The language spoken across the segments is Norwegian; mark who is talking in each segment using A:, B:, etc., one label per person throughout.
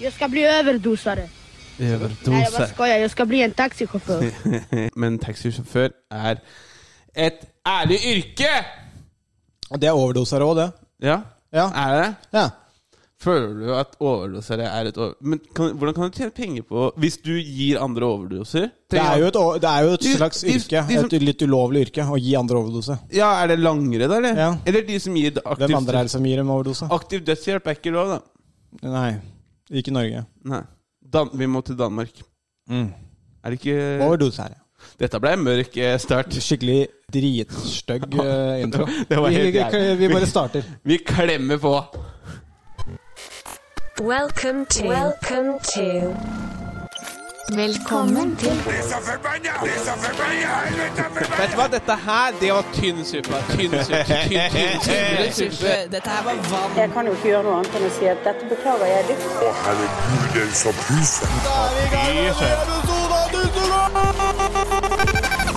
A: Jag ska bli överdosare. Nej, jag bara skojar. Jag ska bli en taxichaufför.
B: Men taxisjåfør er et ærlig yrke!
C: Det er overdoser òg, det.
B: Ja,
C: Ja.
B: er det det?
C: ja.
B: Føler du at overdosere er et over... Men kan, hvordan kan du tjene penger på Hvis du gir andre overdoser?
C: Det er jo et, o- det er jo et
B: De-
C: slags
B: de-
C: yrke.
B: de som-
C: Et litt ulovlig yrke å gi andre overdose.
B: Ja, Er det langere, da? Eller
C: Ja.
B: Eller de som gir
C: Hvem andre er det som gir dem overdose?
B: aktiv dødshjelp, er ikke lov, da?
C: Nei, ikke Norge.
B: Nei. Dan vi må til Danmark. Er det ikke
C: Overdose her, ja.
B: Dette ble en mørk eh, start.
C: Skikkelig dritstygg eh, intro.
B: Det var helt
C: vi,
B: jævlig.
C: vi bare starter.
B: Vi klemmer på.
D: Welcome to. Welcome to. Velkommen til
B: Vet du hva, dette her, det var tynn suppe. Tynn suppe. Tynn, tynn, tynn suppe.
E: Dette her var vann.
F: Jeg kan jo ikke gjøre noe annet enn å si at dette beklager jeg dypt.
G: Å, herregud, den som puser.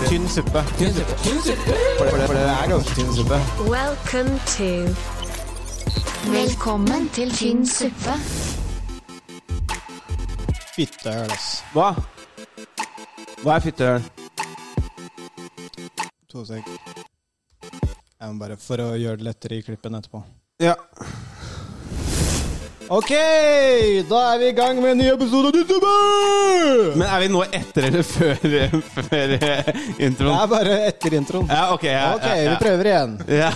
C: Tynn suppe. For det, for det er ganske tynn suppe.
D: Welcome to.
H: Velkommen til tynn suppe.
C: Fittehøl, ass.
B: Hva? Hva er fittehøl?
C: To sek. Jeg må bare For å gjøre det lettere i klippen etterpå.
B: Ja.
C: Ok, da er vi i gang med en ny episode av YouTube!
B: Men er vi nå etter eller før, før introen?
C: Det er bare etter introen.
B: Ja, ok. Ja,
C: Ok,
B: ja,
C: vi prøver igjen.
B: Ja.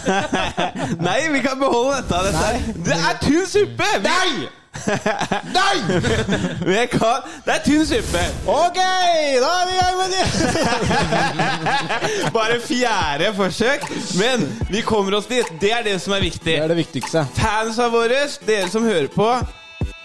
B: Nei, vi kan beholde dette. dette. er- Det er tynn suppe! Nei! Nei! Vi kan, det er tynn suppe.
C: Ok, da er vi i gang med det!
B: Bare fjerde forsøk. Men vi kommer oss dit. Det er det som er viktig.
C: Det er det viktigste.
B: Fansa våre, dere som hører på,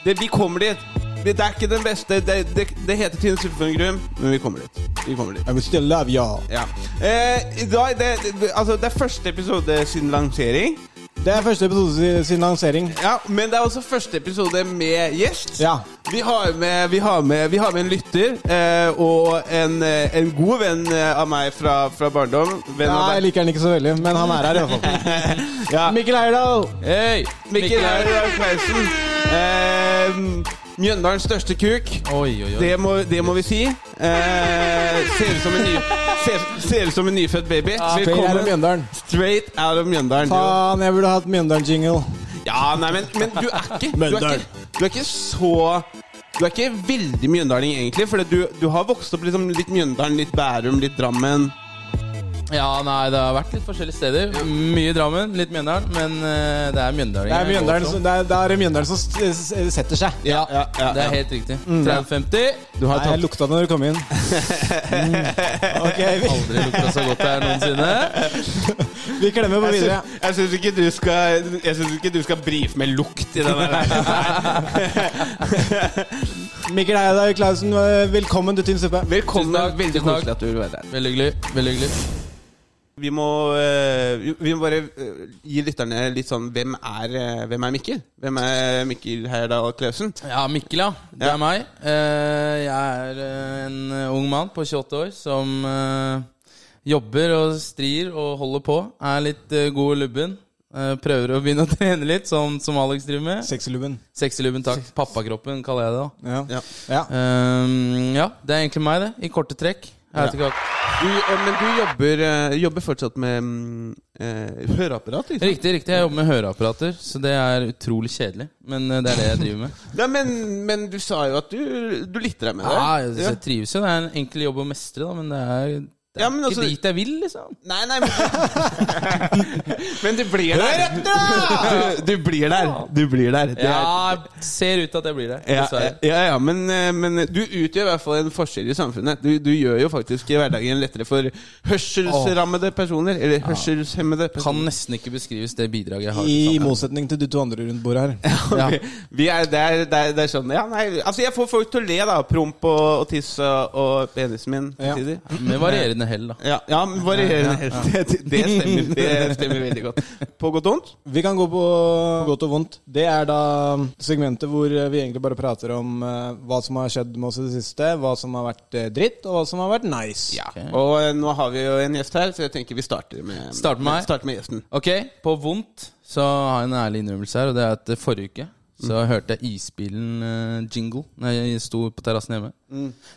B: det, vi kommer dit. Det er ikke den beste. Det, det, det heter tynn suppe for en grunn, men vi kommer dit. Vi kommer dit.
C: I will still love y'all.
B: Ja. Eh, da, det, altså, det er første episode siden lansering.
C: Det er første episode sin siden lansering.
B: Ja, Men det er også første episode med gjest.
C: Ja.
B: Vi har med, vi har med, vi har med en lytter eh, og en, eh, en god venn eh, av meg fra, fra barndom. Venn av
C: jeg liker han ikke så veldig, men han er her i hvert fall.
B: Ja.
C: Mikkel Eirdal!
B: Hei! Mikkel Eirar Clausen. Eh, Mjøndalens største kuk.
I: Oi, oi, oi.
B: Det må, det må vi si. Eh, ser ut som en, ny, ser, ser ut som en nyfødt baby.
C: Straight out of Mjøndalen.
B: Straight out of Mjøndalen.
C: Faen, jeg burde hatt Mjøndalen-jingle.
B: Ja, nei, men, men du er ikke Du er ikke, du er ikke så Du er ikke veldig mjøndaling, egentlig. For du, du har vokst opp liksom litt Mjøndalen, litt Bærum, litt Drammen.
I: Ja, nei, det har vært litt forskjellige steder. Mye Drammen, litt Mjøndalen, men uh, det er Mjøndalen.
C: Det er Mjøndalen, som- det er, det er Mjøndalen som s- setter seg.
I: Ja,
B: Ja, ja,
I: det er helt riktig. 30-50.
B: Du har
C: Nei, jeg
B: tatt
C: lukta det når du kom inn. Mm. Ok, vi,
I: Aldri lukta så godt her noensinne.
C: vi klemmer på
B: Jeg
C: videre.
B: syns- Jeg syns ikke, du skal- jeg synes ikke du skal brife med lukt i den der.
C: Mikkel Eirdal Klausen, velkommen til Tynn suppe.
B: Velkommen.
I: Tusen takk,
B: Veldig
I: tusen takk.
B: koselig at du vil være her.
I: Veldig hyggelig. Veldig hyggelig.
B: Vi må, eh, vi må bare eh, gi lytterne litt sånn Hvem er, eh, hvem er Mikkel? Hvem er Mikkel Heyerdahl Klausen?
I: Ja, Mikkel, ja. Det
B: Ja.
I: er meg. Eh, Jeg er en ung mann på 28 år som jobber og strir og holder på. Er litt god i lubben. Eh, Prøver å begynne å trene litt, som, som Alex driver med.
C: Sexylubben.
I: Sexylubben, takk. Pappakroppen, kaller jeg det. da
C: Ja.
B: Ja.
C: ja.
I: Ehm, ja, det er egentlig meg, det. I korte trekk. Jeg vet ikke hva
B: eh, men du jobber, eh, jobber fortsatt med mm, eh, høreapparat? Liksom.
I: Riktig, riktig. Jeg jobber med høreapparater, så det er utrolig kjedelig. Men eh, det er det jeg driver med.
B: Nei, men, men du sa jo at du, du lytter deg med det.
I: Ja, jeg, jeg trives jo. Det er en enkel jobb å mestre, da, men det er
B: Ja, men
I: ikke
B: altså-
I: dit jeg vil, liksom.
B: Nei, nei, men Men du blir der. Du, du blir der. Du blir der. Det er-
I: Ja, ser ut til at jeg blir der,
B: Ja,
I: Dessverre.
B: ja, ja men, eh, men du utgjør i hvert fall en forskjell i samfunnet. Du, du gjør jo faktisk hverdagen lettere for hørselsrammede personer. Eller hørselshemmede
I: Kan nesten ikke beskrives det bidraget jeg har.
C: I motsetning til de to andre rundt bordet her.
I: Ja.
B: Vi, vi er, det, er, det, er, det er sånn Ja, nei, altså jeg får folk til å le, da. Promp og, og tiss og, og penisen min
C: Ja.
I: Med varierende hell, da.
B: Ja, ja men varierende helt. Det, det stemmer. Det stemmer veldig godt. På godt og vondt?
C: Vi kan gå på godt og vondt. Det er da segmentet hvor vi egentlig bare prater om uh, hva som har skjedd med oss i det siste, hva som har vært eh, dritt, og hva som har vært nice.
B: Ja.
I: okay.
B: Og uh, nå har vi jo en gjest her, så jeg tenker vi starter med,
I: Start med meg?
B: starter med gjesten.
I: Ok, på vondt så har jeg en ærlig innrømmelse her, og det er at eh, forrige uke så hørte jeg isbilen-jingle Når jeg sto på terrassen hjemme.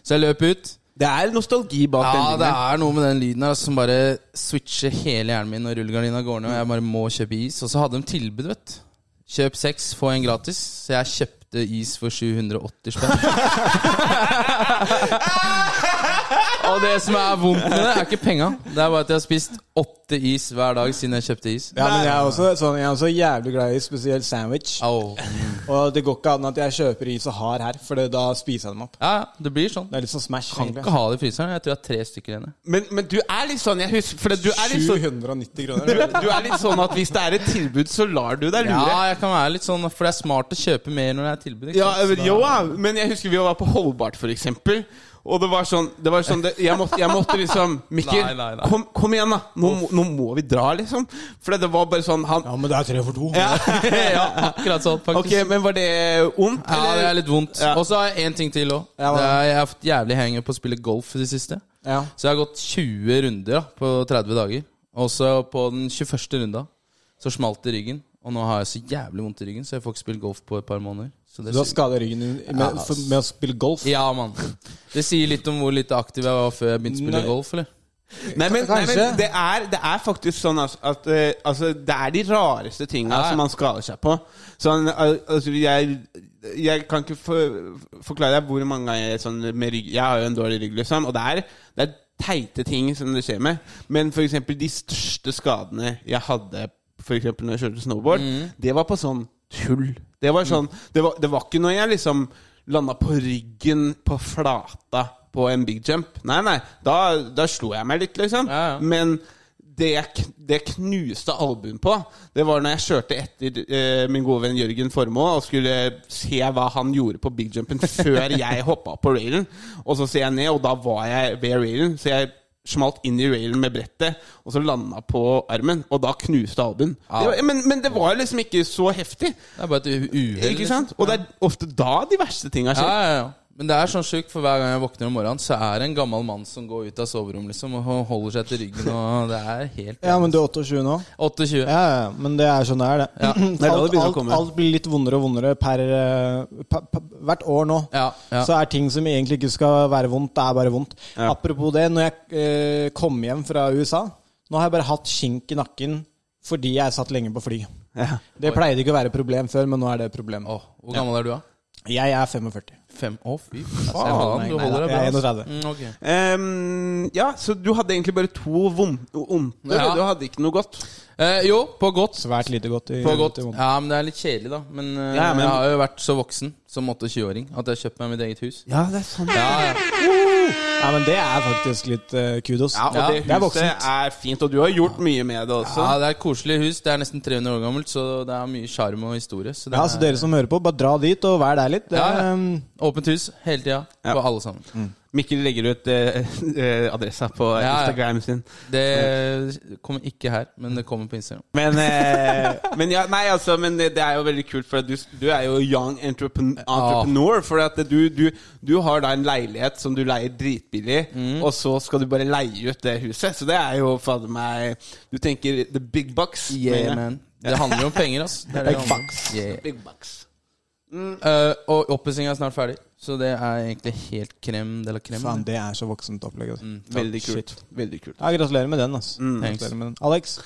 I: Så jeg løp ut.
B: Det er nostalgi bak
I: Ja,
B: den
I: det er noe med den lyden her som bare switcher hele hjernen min når rullegardina går ned, og jeg bare må kjøpe is. Og så hadde de tilbud, vet du. Kjøp seks, få en gratis. Så jeg kjøpte is for 780 spenn. og det som er vondt med det, er ikke penga. Det er bare at jeg har spist åtte is hver dag siden jeg kjøpte is.
C: Ja, men jeg er også, sånn, jeg er også jævlig glad i spesielt sandwich.
I: Oh.
C: Og det går ikke an at jeg kjøper is og har her, for det, da spiser jeg dem opp.
I: Ja, ja, det blir sånn.
C: Det er litt sånn Smash.
I: Kan
C: egentlig.
I: ikke ha det i fryseren. Jeg tror jeg har tre stykker igjen.
B: Men, men du er litt sånn, jeg husker For du er litt sånn
C: 790 kroner.
B: du, du er litt sånn at hvis det er et tilbud, så lar du deg lure.
I: Ja, jeg kan være litt sånn, for det er smart å kjøpe mer når det er tilbud. Ikke
B: Ja,
I: sant?
B: jo, ja, men jeg husker vi var på Holdbart, for eksempel. Og det var sånn, det var sånn det, jeg, måtte, jeg måtte liksom Mikkel,
I: Nei, nei, nei.
B: Kom, kom igjen, da! Nå, nå må vi dra, liksom. For det var bare sånn han
C: Ja, men det er tre for to.
B: ja.
I: ja, akkurat sånn, faktisk.
B: Ok, men var det ondt?
I: Ja, det er litt vondt.
B: Ja.
I: Og så har jeg én ting til òg. Jeg har fått jævlig henger på å spille golf i det siste.
C: Ja.
I: Så jeg har gått 20 runder da, på 30 dager. Og så på den 21. runda så smalt det i ryggen. Og nå har jeg så jævlig vondt i ryggen, så jeg får ikke spille golf på et par måneder. Så det
C: Du har skada ryggen din med, for, med å spille golf.
I: ja, mann. Det sier litt om hvor lite aktiv jeg var før jeg begynte å spille
C: Nei.
I: golf, eller?
B: Nei, men, nei, men det, er, det er faktisk sånn altså, at uh, altså, Det er de rareste tinga
I: Ja,
B: som man skader seg på. Sånn, altså, jeg, jeg kan ikke for, forklare deg hvor mange ganger jeg, sånn, med rygg Jeg har jo en dårlig rygg, liksom. Og det er, det er teite ting som det skjer med. Men eksempel de største skadene jeg hadde for når jeg kjørte snowboard, det var på sånn tull. Det var sånn Det var, det var ikke når jeg liksom landa på ryggen på flata på en big jump. Nei, nei. Da, da slo jeg meg litt, liksom.
I: Ja, ja.
B: Men det jeg, det jeg knuste albuen på, det var når jeg kjørte etter eh, min gode venn Jørgen Formoe og skulle se hva han gjorde på big jumpen før jeg hoppa på railen. Og så ser jeg ned, og da var jeg ved railen. Så jeg smalt inn i railen med brettet, og så landa på armen. Og da knuste albuen. Det var- Men, men det var liksom ikke så heftig.
I: Det er bare et uhell. Liksom.
B: Og det er ofte da de verste tinga
I: Ja, ja, ja. Men det er sånn sjukt, for hver gang jeg våkner om morgenen, så er det en gammel mann som går ut av soverommet liksom, og holder seg til ryggen, og det er helt
C: Ja, men du er 28 nå?
I: 28.
C: Ja, ja, men det er sånn det er, det.
I: Ja,
B: det er det
C: alt, alt, alt blir litt vondere og vondere per, per, pa, pa, hvert år nå.
I: Ja, ja.
C: Så er ting som egentlig ikke skal være vondt, det er bare vondt.
B: Ja.
C: Apropos det, når jeg eh, kom hjem fra USA Nå har jeg bare hatt skink i nakken fordi jeg satt lenge på fly.
B: Ja.
C: Det pleide ikke å være et problem før, men nå er det et problem.
I: Oh, hvor gammel er du, da?
C: Jeg er 45.
I: Fem? Å, fy faen. Du holder deg bra. ass.
C: 31.
I: Mm, okay.
B: um, ja, så du hadde egentlig bare to vonde?
I: Ja.
B: Du hadde ikke noe godt?
I: Eh, jo, på godt.
C: Svært lite godt. I,
I: På godt. Ja, men det er litt kjedelig, da. Men, eh,
B: Ja, men-
I: jeg har jo vært så voksen som 28-åring at jeg har kjøpt meg mitt eget hus.
B: Ja, det er sant.
I: Ja, ja.
C: Ja, men det er faktisk litt uh, kudos.
B: Ja, og
I: Ja,
B: det
C: det er
B: huset
C: voksent.
B: er fint, og du har gjort mye med det også.
I: ja, det er et koselig hus. Det er nesten 300 år gammelt, så det er mye sjarm og historie. Så det
C: Ja, så
I: er
C: dere som hører på, bare dra dit og vær der litt. Det,
I: Ja, ja.
C: eh,
I: åpent hus hele tida
B: Ja.
I: for alle sammen.
B: Mikkel legger ut eh, eh, adressa på
I: Ja.
B: Instagram sin.
I: Det kommer ikke her, men det kommer på Instagram.
B: Men, eh, men ja, nei, altså, men det, det er jo veldig kult, for du, du er jo young entrepreneur. entrepreneur. For at du, du, du har da en leilighet som du leier dritbillig,
I: Mm.
B: og så skal du bare leie ut det huset. Så det er jo fader meg Du tenker the big bucks.
I: Yeah, man. Det handler jo om penger, altså. Det det
C: Big
I: box,
C: bucks.
I: Yeah.
B: Big bucks.
I: Uh, og oppussinga er snart ferdig, så det er egentlig helt krem de la crème.
C: faen, det er så voksent opplegg. Altså.
I: Mm.
B: Veldig kult. Veldig kult.
C: Ja, gratulerer med den, altså.
I: Mm,
C: Gratulerer med den. Alex?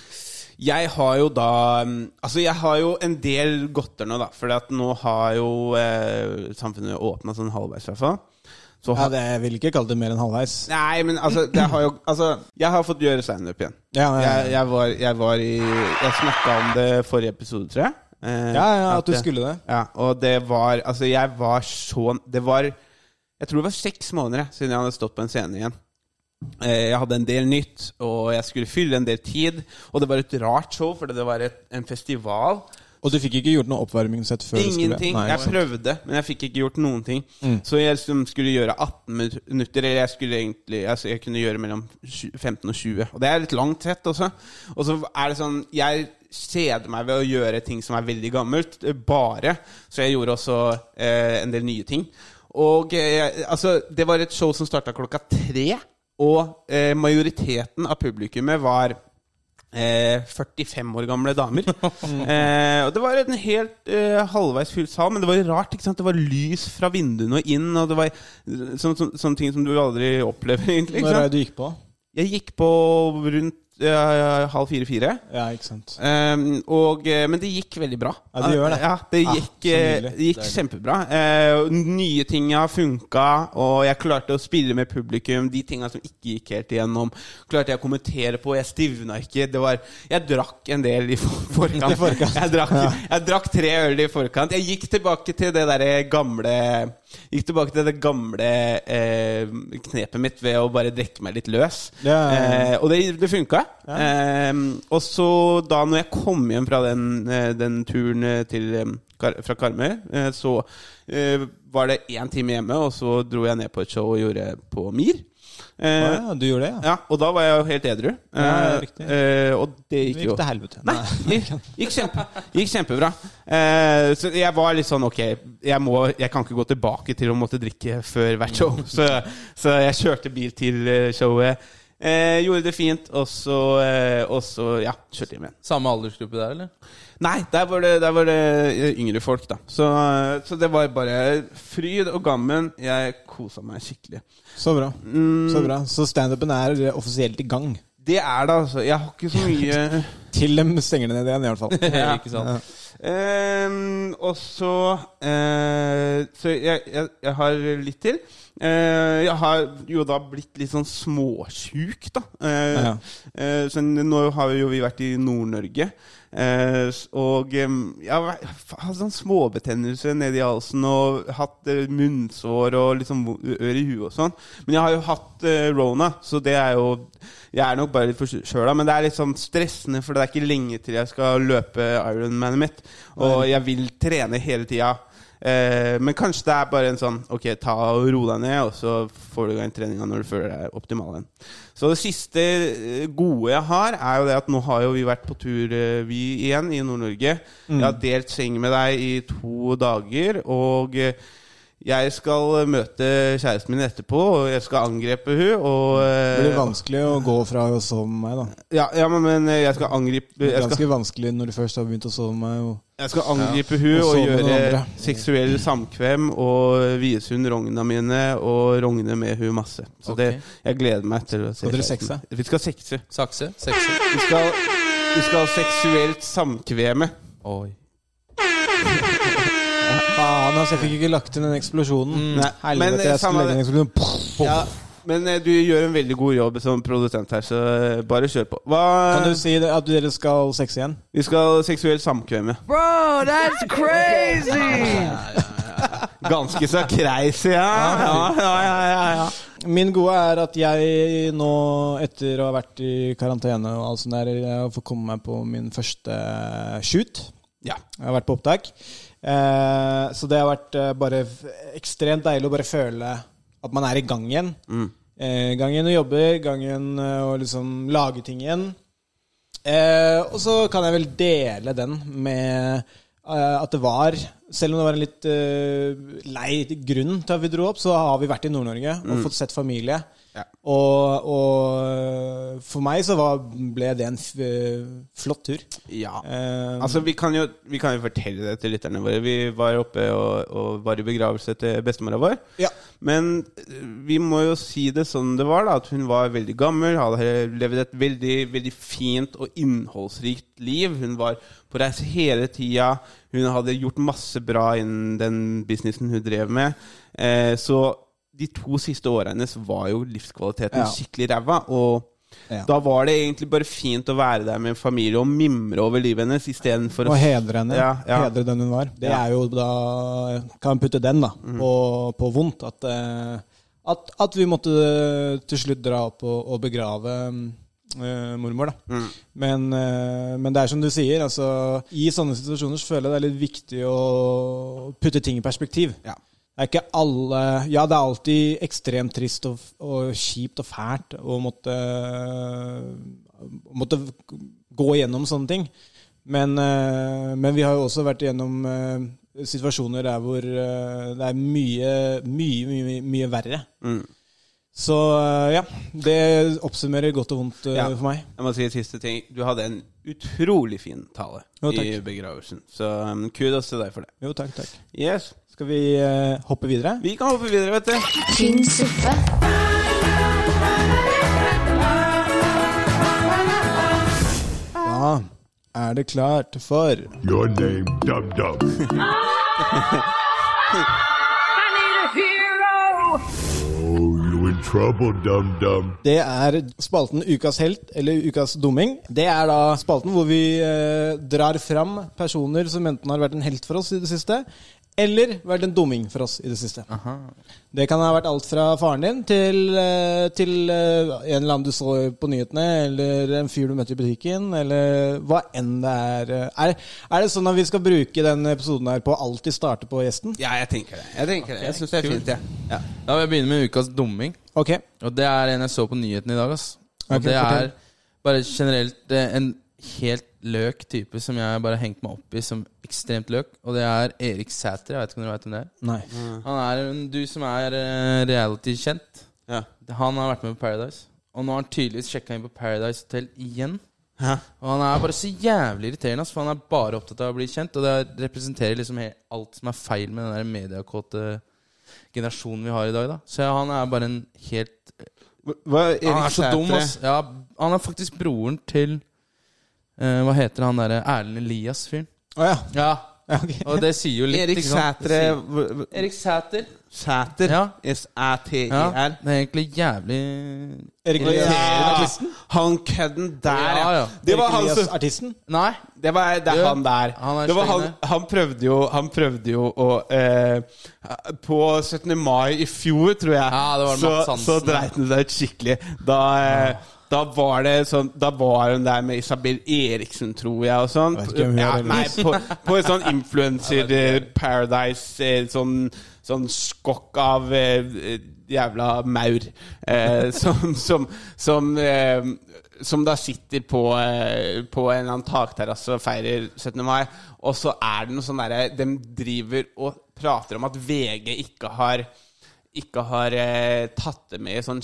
B: Jeg har jo da mm, Altså, jeg har jo en del godter nå, da. For nå har jo eh, samfunnet åpna sånn halvveis, i hvert fall. Så
C: Ja, det, jeg vil ikke kalle det mer enn halvveis.
B: Nei, men altså, det har jo Altså, jeg har fått gjøre standup igjen.
C: Ja, ja,
B: Jeg, jeg, var, jeg var i Jeg snakka om det forrige episode, tror jeg. Eh,
C: ja, ja at du skulle det.
B: Ja, og det var Altså, jeg var så Det var Jeg tror det var seks måneder jeg, siden jeg hadde stått på en scene igjen. Eh, Jeg hadde en del nytt, og jeg skulle fylle en del tid. Og det var et rart show, fordi det var et, en festival.
C: Og du fikk ikke gjort noe oppvarmingssett før
B: Ingenting.
C: Nei,
B: jeg prøvde, men jeg fikk ikke gjort noen ting. Så jeg skulle gjøre 18 minutter, eller jeg skulle egentlig altså Jeg kunne gjøre mellom 15 og 20. Og det er litt langt sett også. Og så er det sånn Jeg kjeder meg ved å gjøre ting som er veldig gammelt, eh, bare. Så jeg gjorde også eh, en del nye ting. Og eh, altså Det var et show som starta klokka tre, og eh, majoriteten av publikummet var eh, 45 år gamle damer. eh, og det var en helt eh, halvveis full sal, men det var rart. ikke sant? Det var lys fra vinduene og inn, og det var eh, så, sånn- sånne ting som du aldri opplever, egentlig. ikke
C: Når er det du gikk på?
B: Jeg gikk på rundt eh, halv fire-fire.
C: Ja, ikke sant.
B: Um, og, eh, men det gikk veldig bra.
C: Ja, det gjør det.
B: Ja, det
C: Ah,
B: gikk,
C: så
B: eh, det gikk kjempebra. Uh, nye har funka, og jeg klarte å spille med publikum. De tinga som ikke gikk helt igjennom, klarte jeg å kommentere på. Jeg stivna ikke. Det var, jeg drakk en del i forkant.
C: I forkant.
B: Jeg, drakk, jeg drakk tre øl i forkant. Jeg gikk tilbake til det derre gamle Gikk tilbake til det gamle eh, knepet mitt ved å bare drikke meg litt løs.
C: Ja, ja, ja.
B: Eh, og det, det funka. Eh, og så da når jeg kom hjem fra den, eh, den turen eh, til, eh, fra Karmøy, så var det én time hjemme, og så dro jeg ned på et show og gjorde på Mir. Eh,
C: ja, du gjorde det, ja?
B: ja, og da var jeg jo helt edru.
C: Ja,
B: Eh,
C: riktig.
B: eh, og det gikk
C: gikk
B: jo
C: til helvete.
B: Nei, gikk, gikk, kjempe, gikk kjempebra. Eh, så jeg var litt sånn Ok, jeg, må, jeg kan ikke gå tilbake til å måtte drikke før hvert show. Så, så jeg kjørte bil til eh, showet. Eh, gjorde det fint, og så, og så ja, kjørte hjem igjen.
I: Samme aldersgruppe der, eller?
B: Nei, der var det, der var det eh, yngre folk, da. Så, eh, så det var bare fryd og gammen. Jeg kosa meg skikkelig.
C: Så bra.
B: Mm,
C: Så bra. Så standupen er offisielt i gang.
B: Det er det, altså. Jeg har ikke så mye
C: Til dem stenger det ned igjen, i hvert fall.
B: Ja.
I: ikke sant?
B: Ehm, og så uh, Så jeg, jeg, jeg har litt til. Eh, jeg har jo da blitt litt sånn småsjuk, da. Eh,
C: Ja.
B: eh, så nå har jo vi vært i Nord-Norge. Eh, og jeg har hatt sånn småbetennelse nedi halsen og hatt munnsår og liksom vo- ør i huet og sånn. Men jeg har jo hatt rona, så det er jo Jeg er nok bare litt forkjøla, men det er litt sånn stressende, for det er ikke lenge til jeg skal løpe Ironmanet mitt. Og jeg vil trene hele tida. Eh, men kanskje det er bare en sånn Ok, ta og ro deg ned, og så får du i gang treninga når du føler deg optimal igjen. Så det siste eh, gode jeg har, er jo det at nå har jo vi vært på tur, eh, vi igjen, i Nord-Norge. Jeg har delt seng med deg i to dager, og eh, jeg skal møte kjæresten min etterpå, og jeg skal angrepe hun og
C: Det blir
B: eh,
C: vanskelig å gå fra å sove med meg, da.
B: ja, ja, men, men jeg skal angripe jeg skal,
C: ganske vanskelig når du først har begynt å sove med meg. Og
B: jeg skal angripe hun
C: Og
B: og gjøre seksuell samkvem og vise hun rogna mine og rogne med hun masse. Så
I: okay.
B: det, jeg gleder meg til å se
C: Skal dere sexe?
B: Vi skal sexe.
I: Sakse? Sekse?
B: Vi skal, vi skal seksuelt samkveme.
I: Oi.
C: Faen, altså, jeg fikk ikke lagt inn den eksplosjonen.
B: Nei, men,
C: Helvete,
B: eh,
C: jeg skulle legge inn.
B: Ja, men eh, du gjør en veldig god jobb som produsent her, så eh, bare kjør på. Hva,
C: Kan du si det, at dere skal sexe igjen?
B: Vi skal seksuelt samkvemme.
A: Bro, that's crazy!
B: Ganske så crazy, ja. Ja, ja, ja, ja, ja.
C: Min gode er at jeg nå, etter å ha vært i karantene og alt sånt der, jeg får komme meg på min første shoot.
B: Ja.
C: Jeg har vært på opptak. Eh, så det har vært eh, bare ekstremt deilig å bare føle at man er i gang igjen.
B: Mm.
C: Eh, gang igjen å jobbe, gang igjen og liksom lage ting igjen. Eh, og så kan jeg vel dele den med at det var Selv om det var en litt lei grunn til at vi dro opp, så har vi vært i Nord-Norge og fått sett familie.
B: Ja.
C: Og, og for meg så var, ble det en flott tur.
B: ja.
C: Um,
B: Altså, vi kan, jo, vi kan jo fortelle det til lytterne våre. Vi var oppe og, og var i begravelse til bestemora vår.
C: ja.
B: Men eh, vi må jo si det sånn det var, da. At hun var veldig gammel, hadde levd et veldig, veldig fint og innholdsrikt liv. Hun var på reise hele tida. Hun hadde gjort masse bra innen den businessen hun drev med. Eh, så de to siste årene hennes var jo livskvaliteten
C: Ja.
B: skikkelig ræva. Og
C: Ja.
B: da var det egentlig bare fint å være der med en familie og mimre over livet hennes istedenfor
C: Og hedre henne.
B: Ja, ja.
C: Hedre den hun var. Det er jo da Kan putte den da på, på vondt. At, eh, at, at vi måtte eh, til slutt dra opp og, og begrave uh, mormor, da.
B: Mm.
C: Men, uh, men det er som du sier, altså I sånne situasjoner så føler jeg det er litt viktig å putte ting i perspektiv.
B: Ja.
C: Det er ikke alle Ja, det er alltid ekstremt trist og, og kjipt og fælt å måtte, måtte gå igjennom sånne ting. Men, eh, men vi har jo også vært igjennom eh, situasjoner der hvor eh, det er mye, mye, mye, mye verre.
B: Mm.
C: Så ja, det oppsummerer godt og vondt
B: Ja.
C: for meg.
B: Jeg må si en siste ting. Du hadde en utrolig fin tale
C: Jo,
B: i begravelsen. Så um, kudos til deg for det.
C: Jo, takk, takk.
B: Yes.
C: Skal vi eh, hoppe videre?
B: Vi kan hoppe videre, vet du.
D: tynn suppe,
C: Da er det klart for
G: Your name, Dum Dum. Oh, you in trouble, Dum Dum.
C: Det er spalten Ukas helt, eller Ukas dumming. Det er da spalten hvor vi eh, drar fram personer som enten har vært en helt for oss i det siste, eller vært en dumming for oss i det siste. Det kan ha vært alt fra faren din til, eh, til eh, en eller annen du så på nyhetene, eller en fyr du møtte i butikken, eller hva enn det er. Er, er det sånn at vi skal bruke den episoden her på å alltid starte på gjesten?
B: Ja, jeg tenker det. Jeg tenker det. Jeg syns det er fint, jeg. Ja.
I: Da vil jeg begynne med ukas dumming.
C: Ok.
I: Og det er en jeg så på nyhetene i dag. Ass. Og
C: okay,
I: det
C: fortell.
I: er bare generelt eh, en helt løk type som jeg bare har hengt meg opp i som ekstremt løk. Og det er Erik Sæter. Jeg vet ikke om dere vet hvem det er?
C: Nei.
I: Han er en du som er eh, reality-kjent.
B: Ja.
I: Han har vært med på Paradise. Og nå har han tydeligvis sjekka inn på Paradise Hotel igjen.
B: Hæ?
I: Og han er bare så jævlig irriterende, ass, for han er bare opptatt av å bli kjent. Og det representerer liksom he- alt som er feil med den der mediekåte generasjonen vi har i dag. da Så han er bare en helt
B: Hva, Erik
I: Han er så dum,
B: Sætre?
I: ass. Ja, han er faktisk broren til eh, Hva heter han derre Erlend Elias-fyren?
C: Å ja.
I: Ja.
C: ja ok.
I: Og det sier jo litt,
B: Erik
I: ikke sant?
B: Sætre hvor-
I: Erik Sæter.
B: Sæter?
I: Ja. Ja,
B: S-æ-t-e-r.
I: det er egentlig jævlig
C: Erik Elias, artisten?
B: han kødden der,
I: Ja, ja.
B: Det var
C: Erik
B: han
C: Elias,
B: som
C: artisten?
I: Nei.
B: Det var det er
I: Jo,
B: han der.
I: han er
B: det var han, han prøvde jo Han prøvde jo å eh, På 17. mai i fjor, tror jeg,
I: Ja, det var
B: så,
I: Hansen,
B: så
I: ja.
B: dreit han seg ut skikkelig. Da, eh, da var det sånn Da var hun der med Isabel Eriksen, tror jeg, og sånn. Ja, nei, på, på en sånn influencer Paradise eh, Sånn, sånn skokk av eh, jævla maur eh, som, som, som eh, som da sitter på, eh, på en eller annen takterrasse og feirer 17. mai. Og så er det noe sånn derre De driver og prater om at VG ikke har ikke har eh, tatt det med sånn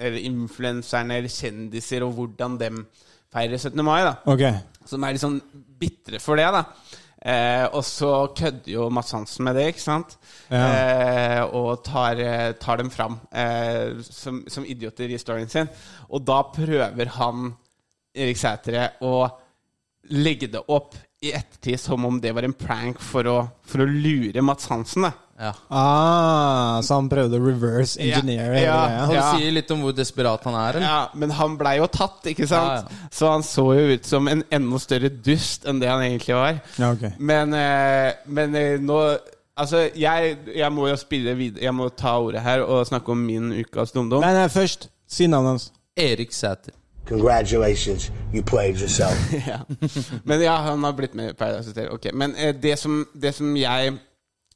B: influenserne eller kjendiser og hvordan dem feirer 17. mai. da
C: Okay.
B: Som er litt sånn bitre for det. da eh, Og så kødder jo Mads Hansen med det, ikke sant? Eh, og tar, eh, tar dem fram eh, som, som idioter i storyen sin. Og da prøver han, Erik Sætre, å legge det opp i ettertid som om det var en prank for å, for å lure Mads Hansen. da
I: Ja.
C: Ah, så han prøvde å reverse engineer
B: ja,
C: Ja,
I: ja. Det sier litt om hvor desperat han er. Eller?
B: Ja, men han blei jo tatt, ikke sant?
I: Ja, ja.
B: Så han så jo ut som en enda større dust enn det han egentlig var.
C: Ja, ok.
B: Men, eh, men eh, nå Altså, jeg, jeg må jo spille videre Jeg må ta ordet her og snakke om min ukas dumdum.
C: Nei, nei, først si navnet hans.
I: Erik Sæter.
E: Congratulations, you played yourself.
B: ja. Men ja, han har blitt med i Paradise Hotel. Okay. Men eh, det, som, det som jeg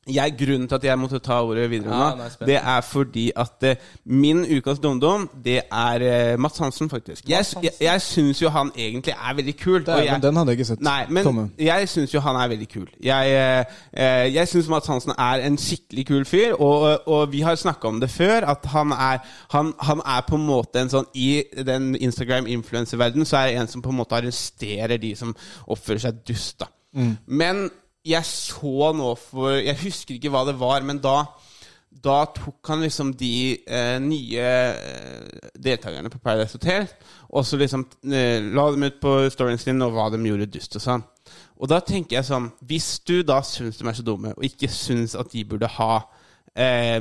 B: jeg, Grunnen til at jeg måtte ta ordet videre
I: Ja,
B: nå,
I: er
B: det er fordi at uh, min ukas dumdum, det er uh, Mats Hansen, faktisk. Jeg, jeg, jeg syns jo han egentlig er veldig kul. og jeg, men
C: den hadde jeg ikke sett
B: Nei, men
C: komme.
B: jeg syns jo han er veldig kul. Jeg, uh, syns Mats Hansen er en skikkelig kul fyr, og, og vi har snakka om det før, at han er, han, han er på en måte en sånn I den Instagram-influencerverdenen så er det en som på en måte arresterer de som oppfører seg dust, da. Men jeg så nå for Jeg husker ikke hva det var, men da da tok han liksom de eh, nye eh, deltakerne på Paradise Hotel og så liksom eh, la dem ut på storyen sin og hva de gjorde dust og sånn. Og da tenker jeg sånn Hvis du da syns de er så dumme, og ikke syns at de burde ha eh,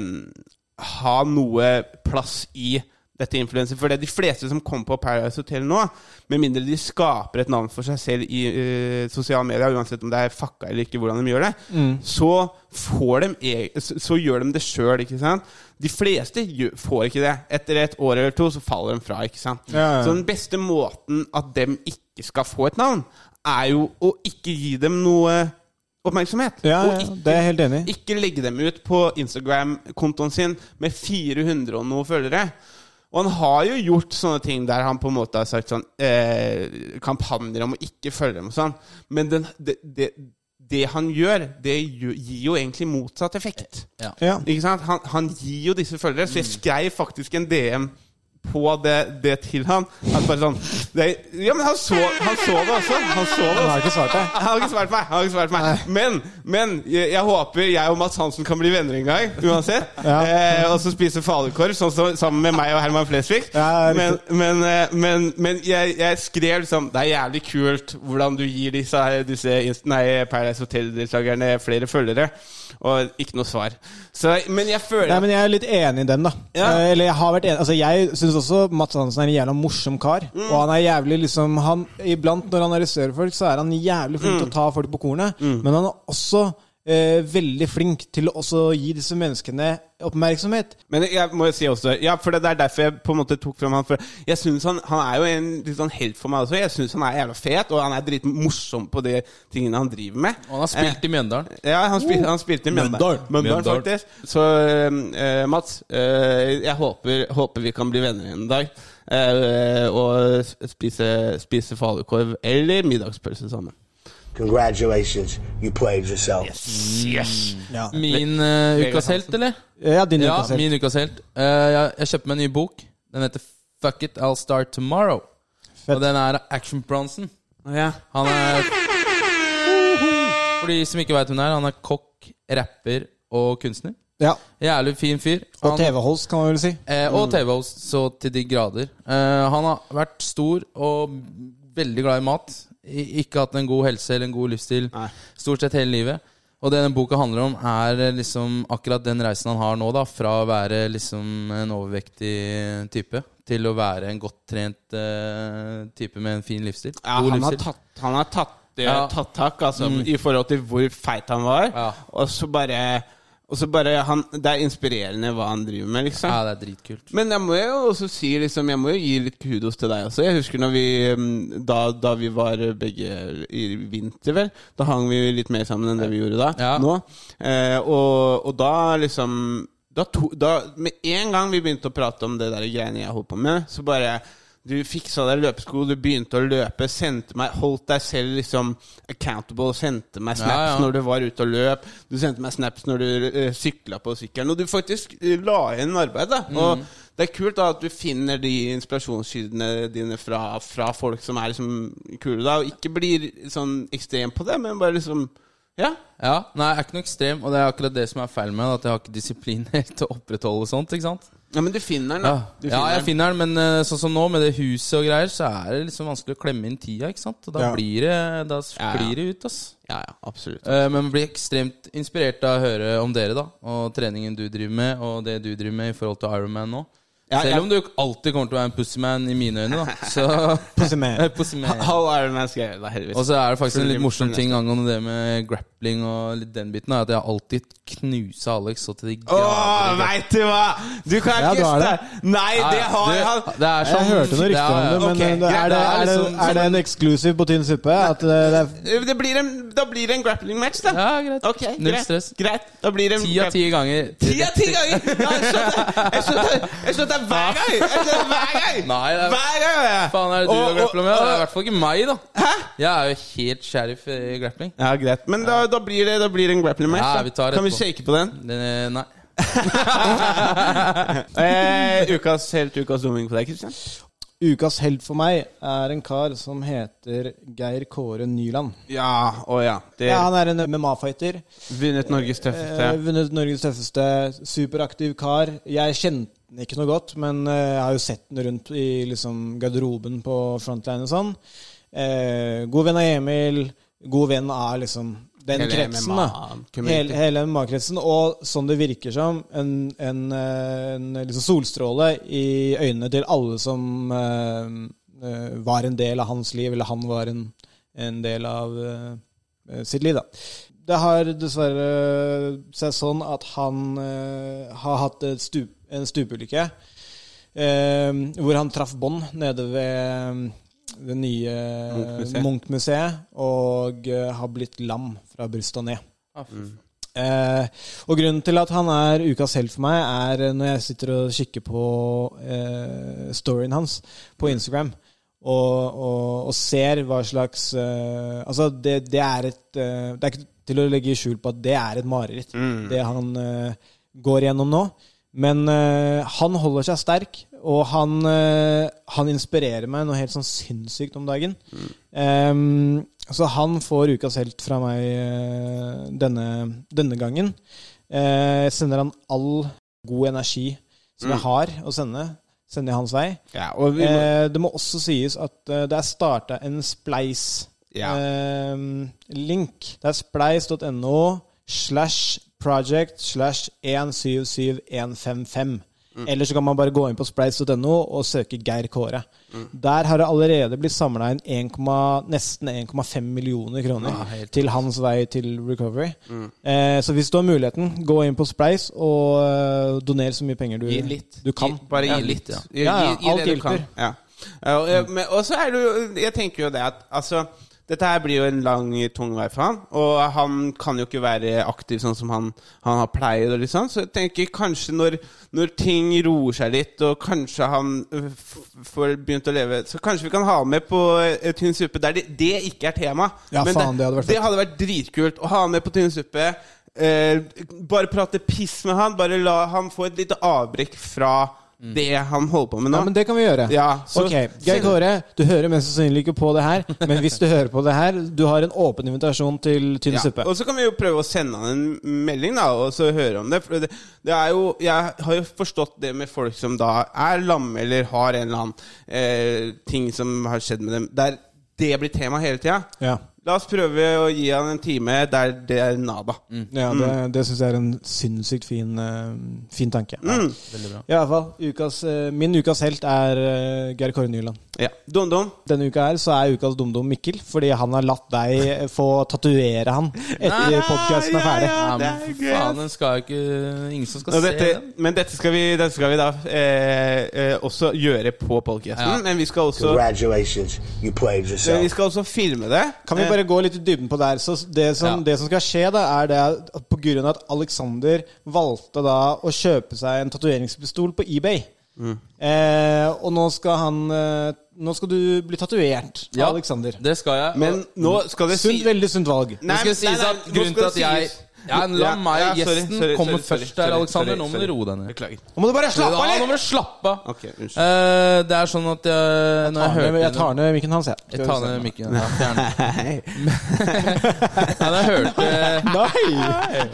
B: Ha noe plass i dette influenser For det er de fleste som kommer på Paradise Hotel nå, med mindre de skaper et navn for seg selv i uh, sosiale medier, uansett om det er fucka eller ikke, hvordan de gjør det, så, får de, e- så, så gjør de det sjøl, ikke sant? De fleste får ikke det. Etter et år eller to så faller de fra, ikke sant?
C: Ja, ja.
B: Så den beste måten at dem ikke skal få et navn, er jo å ikke gi dem noe oppmerksomhet.
C: Ja, ja,
B: ikke,
C: det er jeg helt enig i.
B: ikke legge dem ut på Instagram-kontoen sin med 400 og noe følgere. Og han har jo gjort sånne ting der han på en måte har sagt sånn eh, Kampanjer om å ikke følge dem og sånn. Men den, det, det, det han gjør, det gir jo egentlig motsatt effekt.
I: Ja.
C: Ja.
B: Ikke sant? Han, han gir jo disse følgere, så jeg
C: Mm.
B: skrev faktisk en DM på det, det til han. At bare sånn det, Ja, men han så, han så det også. Han så det
C: Han har ikke svart deg.
B: Han har ikke svart meg. Ikke svart meg. Men, men jeg, jeg håper jeg og Mats Hansen kan bli venner en gang. Uansett.
C: Ja.
B: Eh, og så spise falukorv sånn som, sammen med meg og Herman Flesvig.
C: Ja,
B: men men, eh, men, men jeg, jeg skrev liksom Det er jævlig kult hvordan du gir disse, disse nei, Paradise Hotel-deltakerne flere følgere. Og ikke noe svar. Så, men jeg føler
C: Nei, men Jeg er litt enig i den, da.
B: Ja.
C: Eh, Eller Jeg har vært enig Altså Jeg syns også Mats Hansen er en jævla morsom kar.
B: Mm.
C: Og han er jævlig liksom han, Iblant når han arresterer folk, så er han jævlig flink
B: Mm.
C: å ta folk på kornet. Men han er også eh, veldig flink til å gi disse menneskene oppmerksomhet.
B: Men jeg må jo si også Ja, for det er derfor jeg på en måte tok frem han For jeg synes han, han er jo en litt sånn helt for meg også. Jeg syns han er jævla fet, og han er dritmorsom på de tingene han driver med.
I: Og han har spilt i Mjøndalen.
B: Ja, han, spil, han spilte i Mjøndalen. Mjøndalen,
I: Mjøndalen.
B: faktisk. Så eh, Mats, eh, jeg håper, håper vi kan bli venner en dag. Eh, og spise, spise falukorv eller middagspølse sammen.
E: Congratulations, you played yourself.
B: Yes!
C: Ja,
I: Min uh, ukas helt, eller?
C: ja din
I: Ja,
C: ukas helt.
I: min ukas helt. Uh, jeg, jeg kjøpte meg en ny bok. Den heter Fuck It, I'll Start Tomorrow.
C: Fett.
I: Og den er Action Bronson.
B: Ja.
I: Han er For de som ikke veit hvem det er, han er kokk, rapper og kunstner.
C: Ja.
I: Jævlig fin fyr.
C: Og TV-host, kan man vel si.
I: Eh, og TV-host så til de grader. Eh, han har vært stor og veldig glad i mat. Ikke hatt en god helse eller en god livsstil
B: Nei.
I: stort sett hele livet. Og det denne boka handler om, er eh, liksom akkurat den reisen han har nå, da. Fra å være liksom en overvektig type til å være en godt trent uh, type med en fin livsstil.
B: Ja,
I: god
B: han har tatt, han har tatt, det,
I: Ja.
B: tatt tak altså, i forhold til hvor feit han var.
I: Ja.
B: Og så bare, og så bare han, Det er inspirerende hva han driver med, liksom.
I: Ja, det er dritkult.
B: Men jeg må jo også si liksom, Jeg må jo gi litt kudos til deg også. Jeg husker vi mm, da, da vi var begge i vinter, vel. Da hang vi litt mer sammen enn det vi gjorde da.
I: Ja.
B: Nå. Eh, og, og da liksom da to, da, Med en gang vi begynte å prate om det der greiene jeg holdt på med, så bare du fiksa deg løpesko, du begynte å løpe, sendte meg, holdt deg selv liksom accountable, sendte meg snaps
I: ja.
B: når du var ute og løp, du sendte meg snaps når du uh, sykla på sykkelen, og du faktisk eh, la igjen arbeid. da
I: Mm.
B: Og det er kult da at du finner de inspirasjonskildene dine fra, fra folk som er liksom kule, da, og ikke blir sånn ekstrem på det, men bare liksom Ja.
I: Ja, Nei, jeg er ikke noe ekstrem, og det er akkurat det som er feil med. At jeg har ikke disiplin helt til å opprettholde sånt. ikke sant?
B: Ja men du finner den, da.
I: Ja,
B: finner
I: ja jeg
B: den.
I: finner den, men eh, sånn som nå, med det huset og greier, så er det liksom vanskelig å klemme inn tida, ikke sant? Og da
C: Ja.
I: blir det Da
B: Ja,
I: sklir det ut, ass.
B: Ja, ja, absolutt.
I: Eh, Men blir ekstremt inspirert av å høre om dere, da. Og treningen du driver med, og det du driver med i forhold til Ironman nå.
B: Ja,
I: Selv om du alltid kommer til å være en pussyman i mine øyne, da. Så
C: Pussy man.
I: Pussyman.
B: Heldigvis.
I: Og så er det faktisk en litt morsom ting angående det med grappling og litt den biten. er At jeg har alltid knusa Alex så til de
B: Åh,
I: grader.
B: veit du hva! Du kan
C: Ja,
B: ikke
C: har det.
B: Nei, det har jeg!
I: Det er sånn
C: Jeg hørte noe rykter om det, men
B: ok,
C: eh, er, det, er,
I: liksom
C: er det en eksklusiv på tynn suppe? At det, det er
B: Det blir en, da blir det en grappling match, da.
I: Ja, greit.
B: Ok,
I: Null
B: greit.
I: stress.
B: Greit. Da blir det en
I: Ti av ti ganger.
B: Ti av ti ganger! Ja, jeg skjønner Jeg skjønner Jeg skjønner det hver gang! Jeg skjønner det hver gang!
I: Nei, det er,
B: Hver gang! jeg.
I: faen er det du
B: Og-
I: og grappla med? Det er i hvert fall ikke meg, da.
B: Hæ?
I: Jeg er jo helt sheriff i grappling.
B: Ja, greit. Men da, da, blir det, da blir det en grappling match.
I: Ja, vi tar
B: kan vi
I: etterpå.
B: shake på den?
I: Den, eh, nei.
B: Eh, ukas helt ukas dumming for deg, Kristian?
C: Ukas helt for meg er en kar som heter Geir Kåre Nyland.
B: Ja, å ja. Det
C: Ja, han er en MMA-fighter.
B: Vunnet Norges tøffeste.
C: Eh, vunnet Norges tøffeste. Superaktiv kar. Jeg kjente den ikke noe godt, men eh, jeg har jo sett den rundt i liksom, garderoben på Frontline og sånn. Eh, god venn av Emil. God venn av liksom den
B: Hele
C: kretsen, da. Hele, hele MMA-kretsen. Og sånn det virker som, en, en, eh, en liksom solstråle i øynene til alle som eh, eh, var en del av hans liv, eller han var en, en del av eh, sitt liv, da. Det har dessverre seg sånn at han eh, har hatt et stup, en stupeulykke. eh, hvor han traff bånd nede ved det nye
B: Munch-museet.
C: Munch-museet og eh, har blitt lam fra brystet og ned.
I: Ah, fy.
C: Eh, og grunnen til at han er ukas helt for meg, er når jeg sitter og kikker på eh, storyen hans på Instagram. Og, og, og ser hva slags eh, Altså, det, det er et eh, Det er ikke til å legge skjul på at det er et mareritt, det han eh, går gjennom nå. Men eh, han holder seg sterk, og han, eh, han inspirerer meg noe helt sånn sinnssykt om dagen. Ehm, så han får ukas helt fra meg eh, denne, denne gangen. Uh, sender han all god energi som jeg har å sende, sender jeg hans vei.
B: Ja, må,
C: Uh, det må også sies at uh, det er starta en
B: Ja.
C: Spleis-link. det er spleis.no slash project slash 177155.
B: Mm.
C: Eller så kan man bare gå inn på spleis.no og søke Geir Kåre. Der har det allerede blitt samla inn 1, nesten 1,5 millioner kroner til hans vei til recovery.
B: Mm.
C: Eh, så hvis du har muligheten, gå inn på Spleis og eh, doner så mye penger du,
B: Gi litt.
C: du kan.
B: Gi, bare gi
I: Ja,
B: litt.
I: ja.
C: Ja, ja,
B: gi, gi
C: alt
B: det du kan.
C: hjelper.
B: Ja. Ja, og, men- og så er det jo Jeg tenker jo det at altså dette her blir jo en lang, tung vei for han, og han kan jo ikke være aktiv sånn som han, han har pleid. Og liksom. Så jeg tenker kanskje når, når ting roer seg litt, og kanskje han øh, får begynt å leve Så kanskje vi kan ha med på eh, Tynn suppe der det, det ikke er tema.
C: Ja,
B: Men
C: faen, det hadde vært
B: det hadde vært dritkult å ha med på Tynn suppe. Eh, bare prate piss med han. Bare la han få et lite avbrekk fra det han holder på med nå.
C: Ja, men det kan vi gjøre.
B: Ja, så-
C: ok, Geir Kåre, du hører mest sannsynlig ikke på det her, men hvis du hører på det her, du har en åpen invitasjon til tynn
B: Ja,
C: suppe.
B: Og så kan vi jo prøve å sende han en melding, da, og så høre om det. For det, det er jo Jeg har jo forstått det med folk som da er lamme, eller har en eller annen eh, ting som har skjedd med dem, der det blir tema hele tida.
C: Ja,
B: La oss prøve å gi han en time der det er nada.
C: ja Det, det syns jeg er en sinnssykt fin, eh, fin tanke.
B: Mm.
I: Veldig bra.
C: Ja, i hvert fall. Ukas, eh, min ukas helt er uh, Geir Kåre Nyland.
B: Ja. Dum, dum.
C: Denne uka her så er ukas dumdum Mikkel, fordi han har latt deg eh, få tatovere han etter podkasten er ferdig.
I: Ja,
B: det
I: men
B: er gøy.
I: faen, den skal jo ikke Ingen som skal
B: dette,
I: se den.
B: men dette skal vi, dette skal vi da eh, eh, også gjøre på podcasten.
I: Ja.
B: Men vi skal også
E: Congratulations, you played
B: men vi skal også filme det.
C: Kan vi
B: Eh,
C: bare gå litt i dybden på der? Så det som,
I: Ja.
C: det som skal skje, da, er det at på grunn av at Alexander valgte da å kjøpe seg en tatoveringspistol på eBay.
B: Mm.
C: Eh, og nå skal han eh, Nå skal du bli tatovert av
I: Ja,
C: Alexander.
I: Det skal jeg.
B: Men nå skal det
C: Sunt,
B: si
C: veldig sunt valg.
I: Nei, det skal sies at grunnen til at jeg ja, La meg,
B: ja, sorry,
I: gjesten,
B: sorry,
I: komme først der,
B: sorry,
I: Nå må du roe deg ned.
B: Beklager.
C: Nå må du bare slappe av
I: Ja, nå må du slappe av.
B: Ok, unnskyld.
I: Eh, det er sånn at jeg, når jeg
C: Jeg,
I: hørte
C: jeg tar ned mikken hans, jeg.
I: Jeg tar ned mikken. Ja, fjern den.
B: Nei.
I: Da jeg hørte
C: Nei!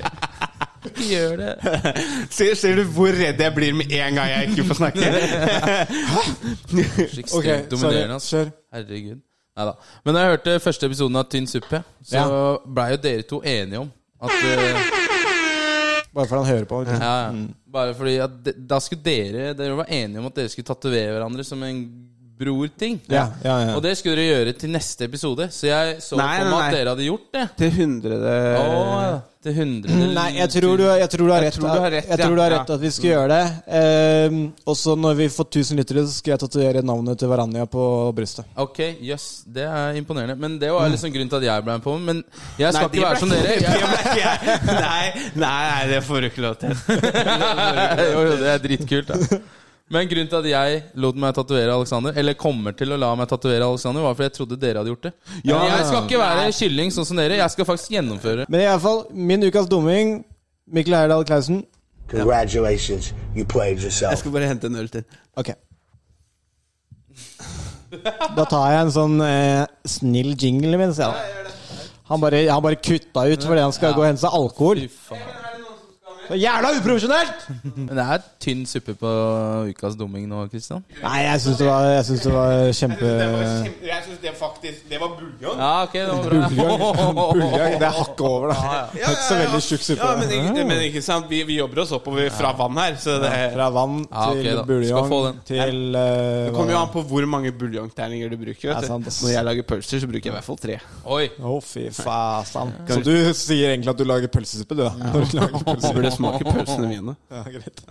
I: Ikke gjør det.
B: Ser, ser du hvor redd jeg blir med en gang jeg ikke får snakke?
I: Ekstremt
C: Ok, sorry.
I: dominerende. ass.
C: Kjør.
I: Herregud. Neida. Men da jeg hørte første episoden av Tynn suppe, så
C: Ja.
I: blei jo dere to enige om at uh,
C: Bare fordi han hører på.
I: ja, ja. Bare fordi at de, Da skulle dere Dere var enige om at dere skulle tatovere hverandre som en bror-ting.
C: Ja, ja, ja.
I: Og det skulle dere gjøre til neste episode. Så jeg så
B: Nei, på
I: meg at dere hadde gjort det.
B: Til hundrede
I: Åh, til hundre
C: Nei, jeg tror du, jeg tror du har
B: Jeg
C: rett.
B: tror du har rett,
C: jeg tror du har rett at vi skal gjøre det. Um, og så når vi får 1000 lyttere, så skal jeg tatovere navnet til Varanja på brystet.
I: Ok, jøss. Det er imponerende. Men det var liksom grunnen til at jeg ble med på. Men jeg skal
B: Nei,
I: ikke være som dere. Jeg.
B: Nei, nei, nei, det får du ikke lov til.
I: jo, jo, det er dritkult, da. Men grunnen til at jeg lot meg tatovere Alexander, eller kommer til å la meg tatovere Alexander, var fordi jeg trodde dere hadde gjort det.
B: Ja.
I: Men jeg skal ikke være kylling sånn som dere. Jeg skal faktisk gjennomføre.
C: Men i alle fall, min ukas dumming, Mikkel Heyerdahl Klausen.
E: Congratulations, you played yourself.
B: Jeg skal bare hente en øl til.
C: Ok. Da tar jeg en sånn eh, snill jingle mens jeg Han bare, han bare kutta ut fordi han skal gå og hente seg alkohol.
I: Fy faen.
C: Så Jævla uprofesjonelt!
I: Men det er tynn suppe på ukas dumming nå, Kristian.
C: Nei, jeg syns det, det var kjempe
B: Jeg syns det faktisk Det var buljong.
I: Ja, ok, det var bra.
C: Buljong. Buljong. Det er hakket over, da. Ja, ja. ikke så veldig tjukk suppe.
B: Ja, men, ikke, men ikke sant, vi, vi jobber oss oppover fra vann her, så det
C: Fra vann til.
I: Skal
C: buljong til uh,
B: Det kommer jo an på hvor mange buljongterninger du bruker. Vet du.
C: sant.
B: Når jeg lager pølser, så bruker jeg i hvert fall tre.
I: Oi.
C: Oh, fy faen. Så du sier egentlig at du lager pølsesuppe, du, da? Når du lager pølsesuppe.
B: Burde smake pølsene mine.
C: Ja, greit.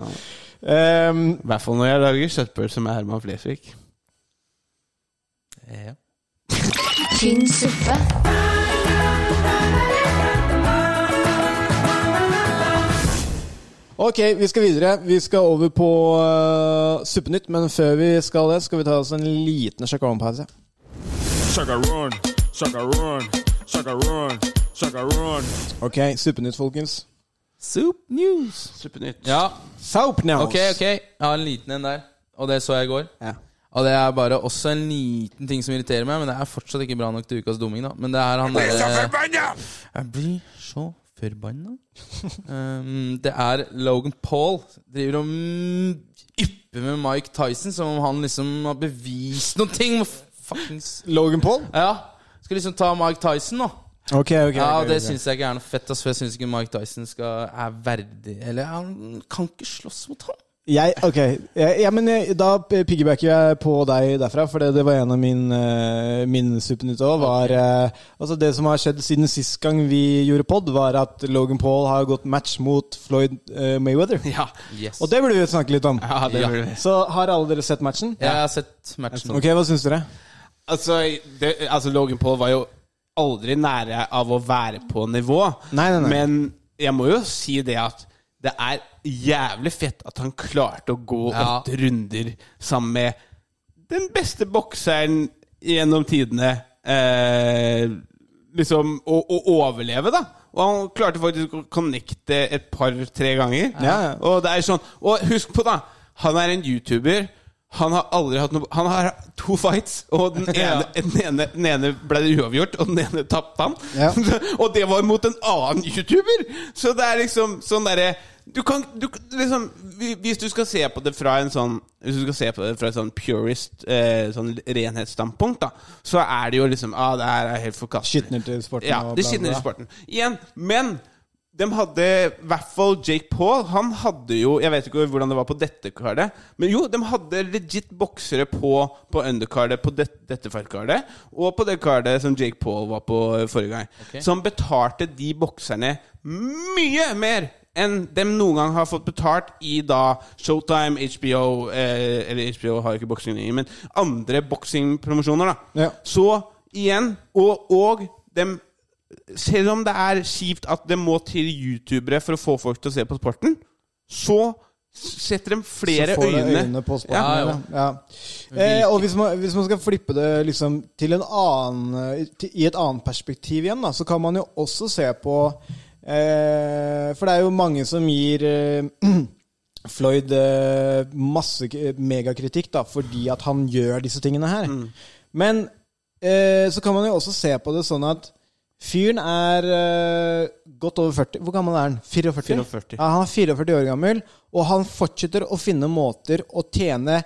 C: Ehm,
B: I hvert fall når jeg lager kjøttpølse med Herman Flesvig.
I: Ja.
D: Tynn suppe.
C: ok, vi skal videre. Vi skal over på uh, Suppenytt, men før vi skal det, skal vi ta oss en liten sjakalongpause.
G: Sugar run, sugar run, sugar run,
C: Ok, Suppenytt, folkens.
I: Soup News.
B: Supernytt.
I: Ja,
C: Soap News.
I: ok, ok. Jeg har en liten en der. Og det så jeg i går.
B: Ja.
I: Og det er bare også en liten ting som irriterer meg, men det er fortsatt ikke bra nok til ukas dumming, da. Men det er han derre Jeg blir så forbanna. um, det er Logan Paul. Driver og ypper med Mike Tyson som om han liksom har bevist noen ting. Fuckings
C: Logan Paul?
I: Ja. Skal liksom ta Mike Tyson, da.
C: Ok, okay,
I: Ja, okay, Det
C: okay.
I: syns jeg ikke er noe fett. Altså, jeg syns ikke Mike Dyson skal, er verdig Eller han kan ikke slåss mot ham.
C: Jeg, ok, ja, ja, men jeg, Da piggybacker jeg på deg derfra, for det, det var en av mine uh, min Supernytt òg. Var eh, altså Det som har skjedd siden sist gang vi gjorde pod, var at Logan Paul har gått match mot Floyd eh, Mayweather.
B: Ja.
I: Yes.
C: Og det burde vi snakke litt om.
B: ja, det
I: Ja.
B: burde vi.
C: Så har alle dere sett matchen?
I: Jeg har sett matchen.
C: Ok, Hva syns dere?
B: Altså, det, altså, Logan Paul var jo aldri nære av å være på nivå.
C: Nei, nei, nei.
B: Men jeg må jo si det at det er jævlig fett at han klarte å gå
I: Ja.
B: åtte runder sammen med den beste bokseren gjennom tidene. Eh, liksom å, å overleve, da. Og han klarte faktisk å connecte et par-tre ganger.
C: Ja, ja.
B: Og det er sånn Og husk på, da. Han er en YouTuber. Han har aldri hatt noe Han har to fights, og den ene, den ene, den ene ble uavgjort, og den ene tapte han.
C: Ja.
B: og det var mot en annen YouTuber! Så det er liksom sånn derre Du kan du, liksom Hvis du skal se på det fra en sånn Hvis du skal se på det fra et sånn purist eh, Sånn renhetsstandpunkt, da, så er det jo liksom Ah, det her er helt forkastelig.
C: Skitner til sporten
B: Ja, det
C: skitner
B: til sporten. Igjen, men de hadde i hvert fall Jake Paul. Han hadde jo Jeg vet ikke hvordan det var på dette kardet, men jo, de hadde legit boksere på, på underkardet på det, dette fightkardet, og på det kardet som Jake Paul var på eh, forrige gang.
I: Så
B: Som betalte de bokserne mye mer enn de noen gang har fått betalt i da Showtime, HBO eh, Eller HBO har ikke boksing lenger, men andre boksingpromosjoner, da.
C: Ja.
B: Så igjen, og, og dem selv om det er kjipt at det må til youtubere for å få folk til å se på sporten, så setter de flere
C: Så får de
B: øyne,
C: på sporten.
B: Ja,
C: Ja, ja. Eh, og hvis man, hvis man skal flippe det liksom til en annen til, I et annet perspektiv igjen, da, så kan man jo også se på eh, For det er jo mange som gir eh, Floyd eh, masse megakritikk da, fordi at han gjør disse tingene her. Men eh, så kan man jo også se på det sånn at fyren er eh, godt over 40. Hvor gammel er han? 44?
B: 44.
C: Ja, han er 44 år gammel, og han fortsetter å finne måter å tjene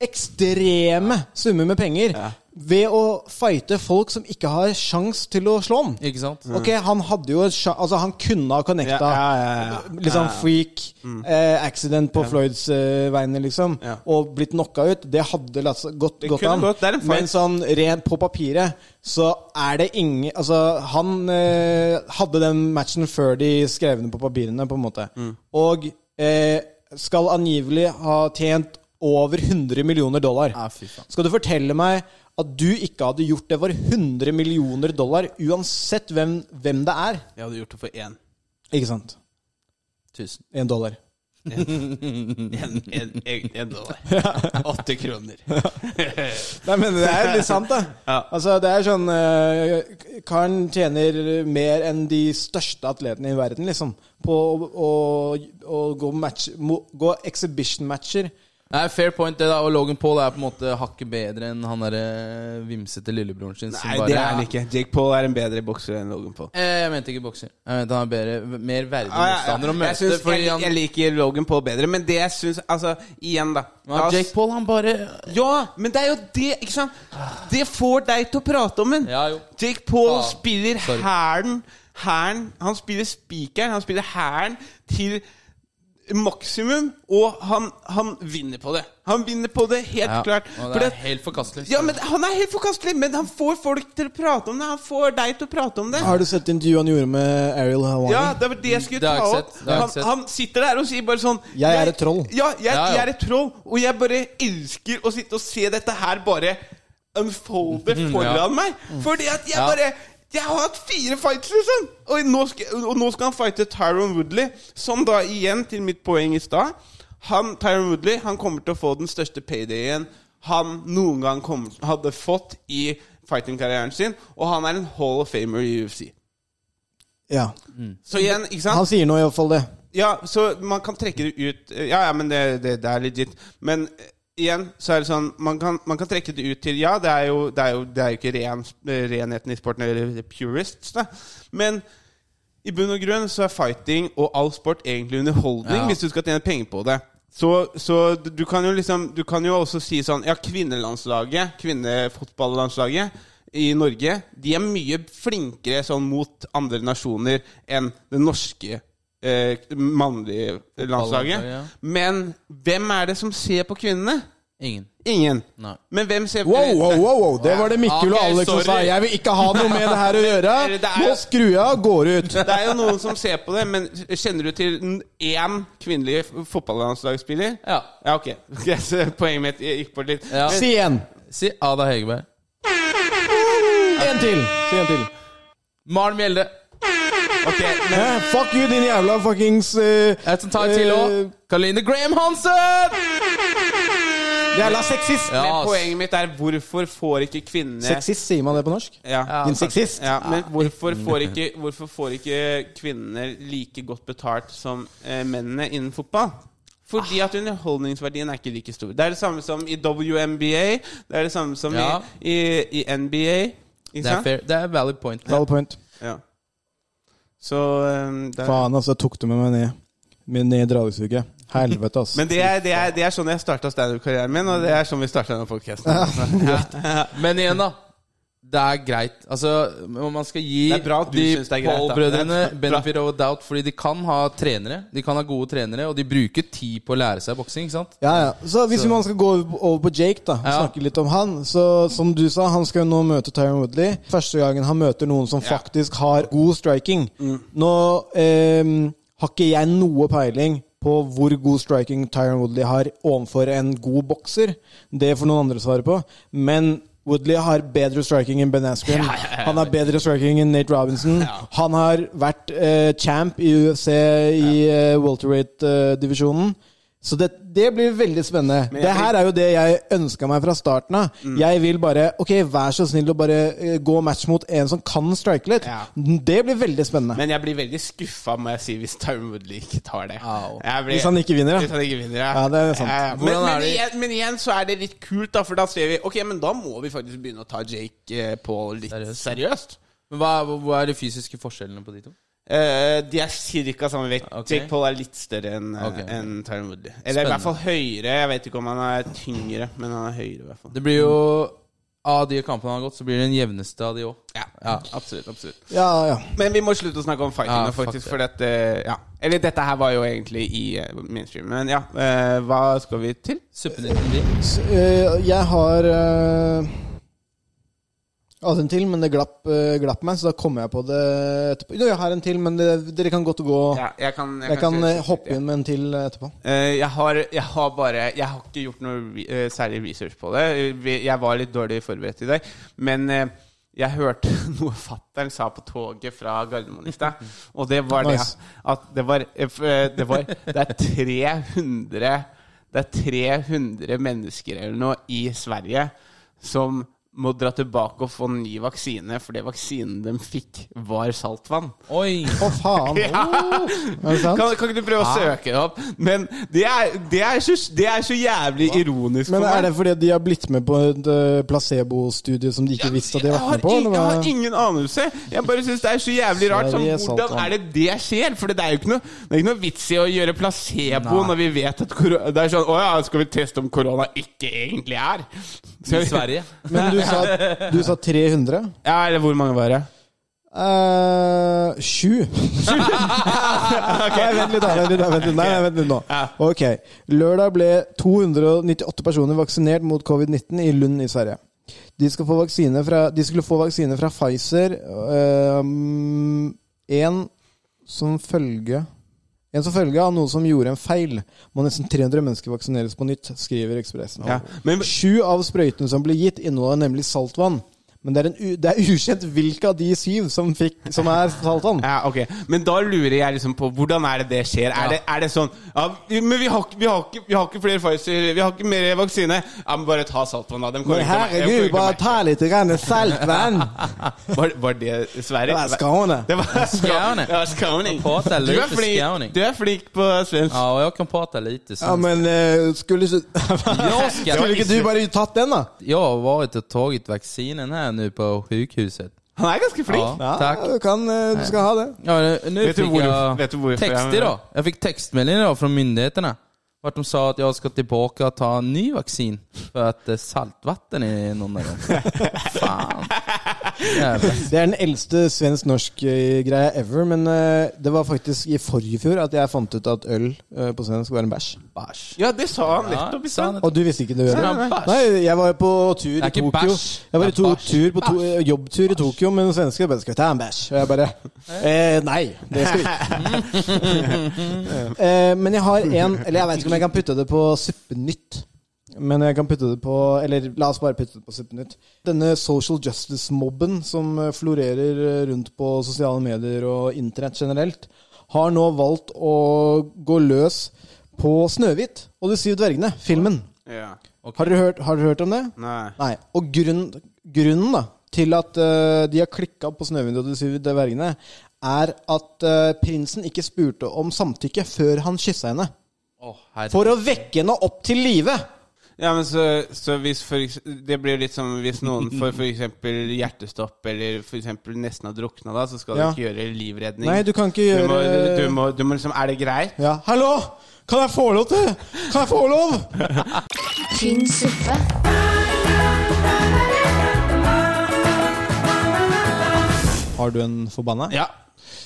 C: ekstreme summer med penger ved å fighte folk som ikke har sjans til å slå ham.
I: Ikke sant?
C: Ok, han hadde jo Altså, han kunne ha connecta
B: Ja, ja, ja, ja.
C: freak eh, accident på Floyds eh, vegne, liksom, og blitt knocka ut. Det hadde latt gått,
B: Det
C: gått an.
B: gått.
C: Men sånn rent på papiret så er det ingen Altså, han eh, hadde den matchen før de skrev den på papirene, på en måte.
B: Mm.
C: Og eh, skal angivelig ha tjent over 100 millioner dollar.
I: Faen.
C: Skal du fortelle meg at du ikke hadde gjort det for 100 millioner dollar, uansett hvem, hvem det er?
B: Jeg hadde gjort det for én.
C: Ikke sant?
I: Tusen.
C: Én dollar.
B: En, dollar. Åtte kroner.
C: Nei, men det er litt sant, da.
B: Ja.
C: Altså, det er sånn uh, Karen tjener mer enn de største atletene i verden, liksom. På å, å, å gå, match, gå exhibition-matcher.
I: Nei, Fair point, det da. Og Logan Paul er på en måte hakket bedre enn han derre vimsete lillebroren sin. som
B: Nei,
I: bare-
B: det er han ikke. Jake Paul er en bedre bokser enn Logan Paul.
I: Eh, Jeg mente ikke bokser. Jeg mente han er bedre, mer verdig
B: Ah, ja, ja.
I: å
B: Jeg,
I: møte.
B: synes,
I: fordi
B: jeg,
I: han,
B: jeg liker Logan Paul bedre, men det jeg syns Altså, igjen, da.
I: Ja, Jake Paul, han bare
B: Ja, men det er jo det, ikke sant? Det får deg til å prate om den.
I: Ja, jo.
B: Jake Paul
I: Ah,
B: spiller hæren Hæren Han spiller spikeren, han spiller hæren til maksimum, og han, han vinner på det. Han vinner på det, helt
I: Ja,
B: klart.
I: og det er
B: det-
I: helt forkastelig.
B: ja, men Han er helt forkastelig, men han får folk til å prate om det. Han får deg til å prate om det.
C: Har du sett intervjuet han gjorde med Ariel Hawani?
B: Ja, det var det jeg skulle
I: Det
B: ta opp. Han, han sitter der og sier bare sånn
C: Jeg er et troll.
B: Ja, jeg,
I: ja.
B: jeg er et troll, og jeg bare elsker å sitte og se dette her bare unfolde foran meg. Fordi at jeg bare Jeg har hatt fire fights, liksom! Og nå skal, og nå skal han fighte Tyron Woodley, som da igjen, til mitt poeng i stad han, Tyron Woodley han kommer til å få den største paydayen han noen gang kom, hadde fått i fighting-karrieren sin, og han er en Hall of Famer i UFC.
C: Ja.
B: Så igjen, ikke sant?
C: Han sier nå iallfall det.
B: Ja, så man kan trekke det ut Ja, ja, men det, det, det er legit. Men igjen så er det sånn Man kan, man kan trekke det ut til Ja, det er jo, det er jo, det er jo ikke ren, renheten i sporten, eller purists, da. Men i bunn og grunn så er fighting og all sport egentlig underholdning
I: Ja.
B: hvis du skal tjene penger på det. Så, så du kan jo liksom Du kan jo også si sånn Ja, kvinnelandslaget, kvinnefotballandslaget i Norge, de er mye flinkere sånn mot andre nasjoner enn det norske eh, mannlige landslaget.
I: ja.
B: Men hvem er det som ser på kvinnene?
I: Ingen.
B: Ingen.
I: Nei.
B: Men hvem ser
C: Wow, wow, wow, wow. Det var det Mikkel og Alex som sa. Jeg vil ikke ha noe med det her å gjøre. Nå skrur jeg og går ut.
B: Det er jo noen som ser på det, men kjenner du til én kvinnelig fotballandslagsspiller?
I: Ja.
B: Ja, ok. Poenget mitt gikk bort litt.
I: Ja.
C: Si en.
I: Si Ada Hegerberg.
C: En til. Si en til.
I: Maren Mjelde.
B: Ok, men
C: Hæ? Fuck you, din jævla fuckings uh,
I: Jeg skal ta en til òg.
C: eh,
I: Karoline Graham Hansen!
C: Jævla sexist.
I: Ja,
B: Men poenget mitt er hvorfor får ikke kvinner
C: Sexist, sier man det på norsk?
B: Ja.
C: Din sexist.
B: Ja, men hvorfor får, ikke, hvorfor får ikke kvinner like godt betalt som eh, mennene innen fotball? Fordi at underholdningsverdien er ikke like stor. Det er det samme som i WNBA. Det er det samme som
I: Ja.
B: i, i, i NBA. Ikke
I: Det er
B: sant?
I: fair. Det er valid point.
C: Valid point.
B: Ja. Så um, det er,
C: Faen, altså. Tok du med meg ned Med ned i dragsuget. Helvete, ass.
B: Men det er, det, er, det er sånn jeg starta standup-karrieren min, og det er sånn vi starta denne podkasten.
I: Men igjen, da. Det er greit. Altså, man skal gi de. Paul-brødrene benefit of a doubt, fordi de kan ha trenere. De kan ha gode trenere, og de bruker tid på å lære seg boksing. ikke sant?
C: Ja, ja. Så hvis man skal gå over på Jake, da
I: Ja.
C: snakke litt om han Så som du sa, han skal jo nå møte Tyron Woodley. Første gangen han møter noen som faktisk har god striking. Nå eh, har ikke jeg noe peiling på hvor god striking Tyron Woodley har overfor en god bokser. Det får noen andre svare på. Men Woodley har bedre striking enn Ben Askren. Han har bedre striking enn Nate Robinson. Han har vært eh, champ i UFC i eh, welterweight-divisjonen. Så det, det blir veldig spennende.
B: Men jeg
C: Det her er jo det jeg ønska meg fra starten av.
B: Mm.
C: Jeg vil bare Ok, vær så snill å bare eh, gå match mot en som kan strike litt.
B: Ja.
C: Det blir veldig spennende.
B: Men jeg blir veldig skuffa, må jeg si, hvis Tyron Woodley ikke tar det. Jeg blir-
C: Hvis han ikke vinner, ja.
B: Hvis han ikke vinner, ja.
C: Ja, det er sant.
B: Ja. Men,
I: er
B: men, igjen, men igjen så er det litt kult, da, for da ser vi Ok, men da må vi faktisk begynne å ta Jake eh, Paul litt
I: Seriøst.
B: seriøst.
I: Men hva, hva er de fysiske forskjellene på de to?
B: Eh, de er ca. samme vekt.
I: Okay.
B: Jake Paul er litt større enn uh, en Tyron Woodley. Eller i hvert fall høyere. Jeg vet ikke om han er tyngre, men han er høyere i hvert fall.
I: Det blir jo Av de kampene han har gått, så blir det den jevneste av de òg.
B: Ja,
I: Ja.
B: absolutt. absolutt
C: Ja, ja.
B: Men vi må slutte å snakke om fighting
I: Ja,
B: faktisk. For dette, ja. Eller dette her var jo egentlig i uh, mainstream. Men ja, uh, hva skal vi til?
I: Suppenytt.
C: Uh, eh, jeg har uh, hadde en til, men det glapp, eh, glapp meg, så da kommer jeg på det etterpå. Jo, jeg har en til, men det, dere kan godt gå
B: Ja, jeg kan,
C: Jeg kan
B: kan
C: eh, hoppe inn med en til eh, etterpå.
B: Jeg, har, jeg har bare Jeg har ikke gjort noe særlig research på det. Jeg var litt dårlig forberedt i dag. Men jeg hørte noe fatter'n sa på toget fra Gardermoen i stad. Og det var det at det var, det var Det er 300 Det er 300 mennesker eller noe i Sverige som må dra tilbake og få en ny vaksine fordi vaksinen de fikk, var saltvann.
I: Oi!
C: Å, faen!
B: Ja.
C: Er det sant?
B: Kan, kan ikke du prøve å søke det opp? Men det er, det er, så, det er så jævlig ironisk
C: Men er det fordi de har blitt med på et placebostudie som de ikke visste at de har vært med på? eller
B: jeg har ingen anelse. Jeg bare syns det er så jævlig rart. Sånn, hvordan er det det skjer? For det er jo ikke noe, det er ikke noe vits i å gjøre placebo
I: Nei.
B: når vi vet at korona, Det er sånn Å ja, skal vi teste om korona ikke egentlig er? Så-
I: I Sverige.
C: Men du sa, du sa 300?
B: Ja, eller hvor mange var det?
C: Uh, sju. Nei, vent litt, da. Vent litt, da, vent litt. Nei, nei, vent litt nå. Ok. Lørdag ble 298 personer vaksinert mot covid-19 i Lund i Sverige. De, fra, de skulle få vaksine fra Pfizer. Um, en som følge En som følge av noe som gjorde en feil, må nesten 300 mennesker vaksineres på nytt, skriver Ekspressen.
B: Ja, men-
C: Sju av sprøytene som ble gitt, inneholder nemlig saltvann. Men det er, en, u- det er ukjent hvilke av de syv som, fikk, som er saltvann.
B: Ja, ok. Men da lurer jeg liksom på hvordan er det det skjer? Er, det, er det sånn ja, Men vi har, vi, har ikke, vi har ikke flere Pfizer, vi har ikke mer vaksine. Ja, men bare ta saltvann, da. De
C: Men herregud, bare ta litt grann saltvann!
B: Var, var det Sverre?
C: Det var Skåne.
B: Det var
I: Skåne.
B: Ja.
I: Prata
B: Du er flink, du er flink på svensk.
I: Ja, og jeg kan prate lite
C: Ja, men uh, skulle ikke Skulle ikke du bare tatt den, da?
I: Jeg har vært og tatt vaksinen vaccinen här nu på sjukhuset.
B: Han er ganske flink.
I: Ja,
C: Ja,
I: tack.
C: du, kan, eh, du skal ha det.
I: Ja, nu-
B: Vet du
I: fick
B: hvor-
I: jag
B: vet du hvorfor
I: text
B: jag-
I: idag. Jag fick textmelding idag från myndigheterna. Vart de sa att jag ska tillbaka och ta en ny vaccin för att det er saltvatten i någon av dem. Fan.
C: Det er den eldste svensk-norsk eh, greia ever, men uh, det var faktisk i forrige fjor at jeg fant ut at øl uh, på svensk var en bæsj.
I: Bæsj.
B: Ja, det sa han
I: Ja,
B: nettopp.
I: sa han
C: Og du visste ikke det?
I: Sa han bæsj?
C: Nei, jeg var på tur i Tokyo.
I: bæsj.
C: Jeg var i to,
I: bæsj.
C: tur på to, jobbtur i Tokyo med en svenske. Jeg bare, skal vi ta en bæsj? Og jeg bare eh, Nei, det skal vi ikke. eh, men jeg har en Eller jeg vet ikke om jeg kan putte det på Suppenytt. Men jeg kan putte det på Eller la oss bare putte det på Suppenytt. Denne social justice-mobben som eh, florerer eh, rundt på sosiale medier og internett generelt, har nå valgt å gå løs på Snøhvit og de syv dvergene, filmen.
B: Ja.
C: Har dere hørt, har dere hørt om det?
B: Nei.
C: Nei. Og grunn, grunnen da til at uh, de har klikka på Snøhvit og de syv dvergene, er at uh, prinsen ikke spurte om samtykke før han kyssa henne.
I: Oh.
C: For å vekke henne opp til live!
B: Ja, men så, så hvis for, Det blir litt som hvis noen får f.eks. hjertestopp eller for nesten har drukna, da, så skal
C: Ja.
B: du ikke gjøre livredning.
C: Nei, du kan ikke
B: du må,
C: gjøre
B: du, må, du må liksom Er det greit?
C: Ja. Hallo! Kan jeg få lov til Kan jeg få lov?
D: tynn suppe,
C: Har du en forbanna?
B: Ja.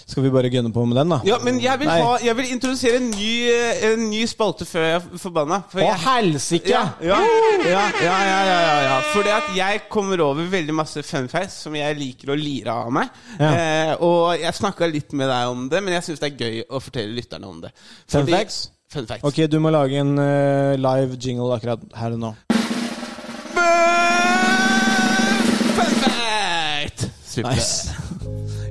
C: Skal vi bare gønne på med den, da?
B: ja men jeg vil, ha, jeg vil introdusere en ny, eh, en ny spalte før jeg er forbanna. For
C: Å, helsike!
B: ja, ja, ja, ja, ja, ja. Fordi at jeg kommer over veldig masse funfacts som jeg liker å lire av meg. Eh, og jeg snakka litt med deg om det, men jeg syns det er gøy å fortelle lytterne om det.
C: Funfacts?
B: Fun.
C: Ok, du må lage en uh, live jingle akkurat her og nå.
B: Fun fact! Super.
C: Nice.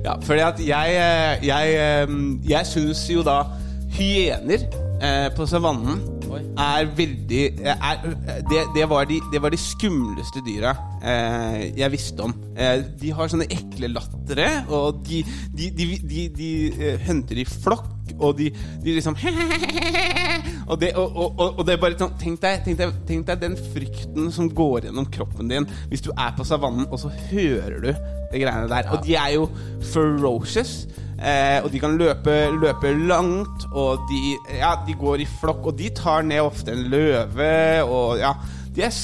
B: Ja, fordi at jeg eh, Jeg, eh, jeg syns jo da hyener eh, på savannen er veldig er, det, det, var de, det var de skumleste dyra eh, jeg visste om. Eh, de har sånne ekle lattere, og de, de, de, de, de hunter i flokk, og de, de liksom og det, og, og, og, det er bare sånn tenk deg, tenk, deg, tenk deg den frykten som går gjennom kroppen din hvis du er på savannen, og så hører du de greiene der. Og de er jo ferocious. Eh, og de kan løpe, løpe langt, og de, ja, de går i flokk. Og de tar ned ofte en løve, og ja De er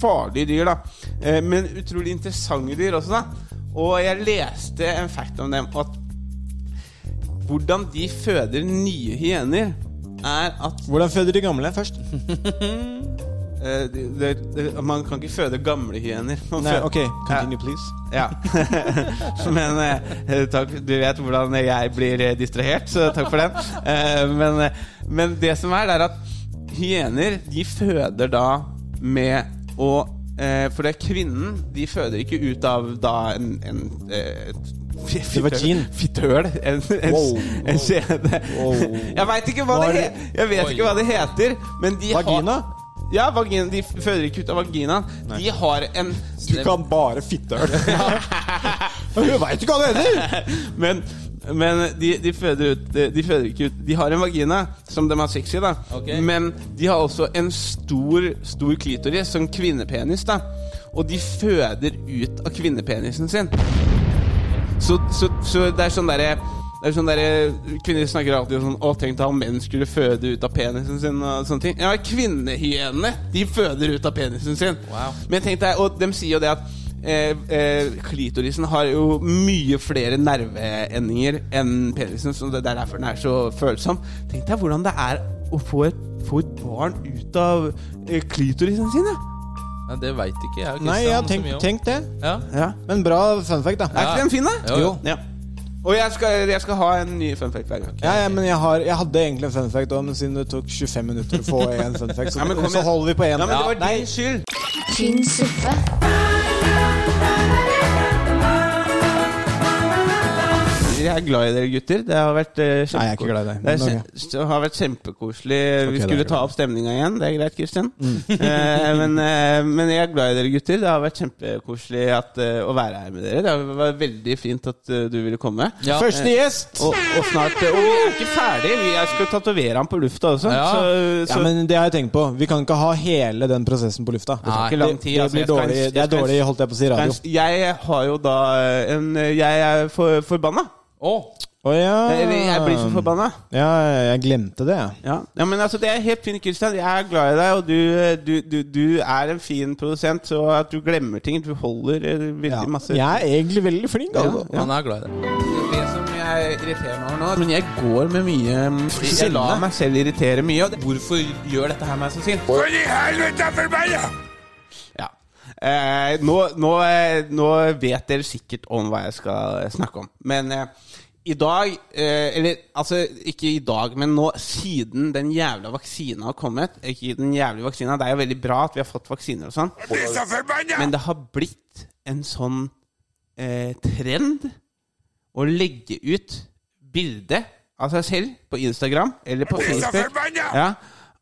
B: farlige dyr, da. Eh, men utrolig interessante dyr også, da. Og jeg leste en fact om dem at hvordan de føder nye hyener, er at
C: Hvordan føder de gamle først?
B: Uh, det, det, det, man kan ikke føde gamle hyener.
C: Nei, ok, continue please.
B: Ja. men uh, takk, du vet hvordan jeg blir eh, distrahert, så takk for den. Uh, men, eh, men det som er, det er at hyener de føder da med å eh, For det er kvinnen De føder ikke ut av da en, en eh, et
C: Det var
B: fittøl-
C: gin.
B: Fittøl. En, en,
C: Wow,
B: en skjede.
C: Wow.
B: Jeg veit ikke hva det
C: det-
B: Jeg vet ikke hva det heter, men de
C: Vagina?
B: har Ja, vagina. De føder ikke ut av vaginaen. De har en
C: Du kan bare fitteøl. Du veit ikke hva det heter!
B: Men, men de, de, føder ut, de føder ikke ut De har en vagina som de har sex i, da.
I: Okay.
B: Men de har også en stor, stor klitoris, som kvinnepenis, da. Og de føder ut av kvinnepenisen sin. Så, så, så det er sånn derre det er sånn der, Kvinner snakker alltid om sånn Å, tenk om menn skulle føde ut av penisen sin. Og sånne ting Ja, Kvinnehyenene de føder ut av penisen sin.
I: Wow.
B: Men tenk deg, og de sier jo det at eh, eh, klitorisen har jo mye flere nerveendinger enn penisen, så det er derfor den er så følsom. Tenk deg hvordan det er å få et, få et barn ut av eh, klitorisen sin. Ja.
I: Ja, det veit ikke jeg.
C: Nei, jeg har
I: så
C: tenkt,
I: mye om.
C: tenkt det.
I: Ja.
B: Ja.
C: Men bra fun fact, da.
B: Er ikke den fin, da?
I: Jo, jo.
B: Ja. Og jeg skal, jeg skal ha en ny fun fact hver gang.
C: Ja, ja, men jeg, har, jeg hadde egentlig en fun fact òg, men siden det tok 25 minutter å få en fun fact, så,
B: Ja, men kom
C: så holder vi på én.
B: Ja, men det var
C: Nei,
B: din skyld.
D: tynn suppe,
B: jeg er glad i dere gutter. Det har vært uh,
C: Nei, jeg er ikke glad i deg,
B: Det, er det har vært kjempekoselig.
C: Okay,
B: Vi skulle ta opp stemninga igjen. Det er greit, Kristian.
C: Mm.
B: uh, men, uh, men jeg er glad i dere gutter. Det har vært kjempekoselig å være her med dere. Det var veldig fint at du ville komme.
I: Ja.
C: Første gjest!
B: Og, og snart Og vi er ikke ferdig. Vi skal tatovere han på lufta også.
I: Ja.
B: Så,
C: Ja, men Det har jeg tenkt på. Vi kan ikke ha hele den prosessen på lufta.
I: Det tar
B: ikke lang tid,
C: Det,
B: altså.
C: blir
B: Jeg
C: dårlig,
B: kan,
C: det er dårlig, holdt jeg på å si, radio.
B: jeg har jo da en Jeg er for, forbanna.
I: Å,
C: oh, ja.
B: Jeg, jeg blir så forbanna.
C: Ja, jeg glemte det. jeg.
B: Ja. ja, men altså Det er helt fint, Kristian. Jeg er glad i deg, og du, du, du, du er en fin produsent. Så at du glemmer ting. Du holder eh, veldig
C: Ja.
B: masse
C: Jeg er egentlig veldig flink, altså.
B: Ja.
I: han er glad i det.
B: Det som jeg irriterer meg over nå Men jeg går med mye Jeg lar meg selv irritere mye. Hvorfor gjør dette her meg så sint?
G: For i helvete, forbanna!
B: Eh, nå, nå, eh, nå vet dere sikkert om hva jeg skal snakke om. Men eh, i dag eh, Eller altså, ikke i dag, men nå siden den jævla vaksina har kommet Ikke den jævla vaksina, det er jo veldig bra at vi har fått vaksiner og sånn,
G: så
B: men det har blitt en sånn eh, trend å legge ut bilde av seg selv på Instagram eller på Facebook ja,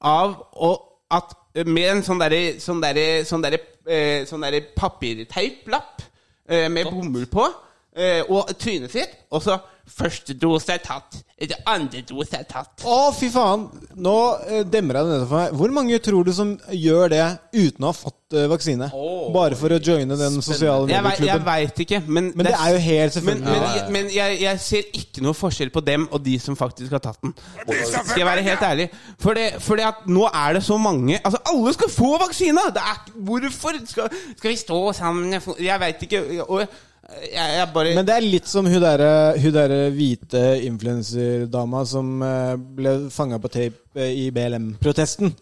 B: av og at med en sånn derre sånn der, sånn derre eh, sånn papirteiplapp eh, med bomull på, eh, og trynet sitt, og så Første dose er tatt. Det andre dose er tatt.
C: Å, fy faen! Nå eh, demrer jeg det ned for meg. Hvor mange tror du som gjør det uten å ha fått eh, vaksine? Bare for å joine den sosiale
B: Jeg, jeg
C: medieklubben?
B: veit ikke, men,
C: Men det er jo helt selvfølgelig
B: men,
C: Ja, ja,
B: jeg, men jeg, jeg ser ikke noe forskjell på dem og de som faktisk har tatt den. Skal jeg være helt ærlig? For fordi at nå er det så mange Altså, alle skal få vaksine! Det er, hvorfor skal, skal vi stå sammen Jeg veit ikke. Og jeg, jeg bare
C: Men det er litt som hun derre der hvite influenserdama som eh, ble fanga på tape eh, i BLM-protesten.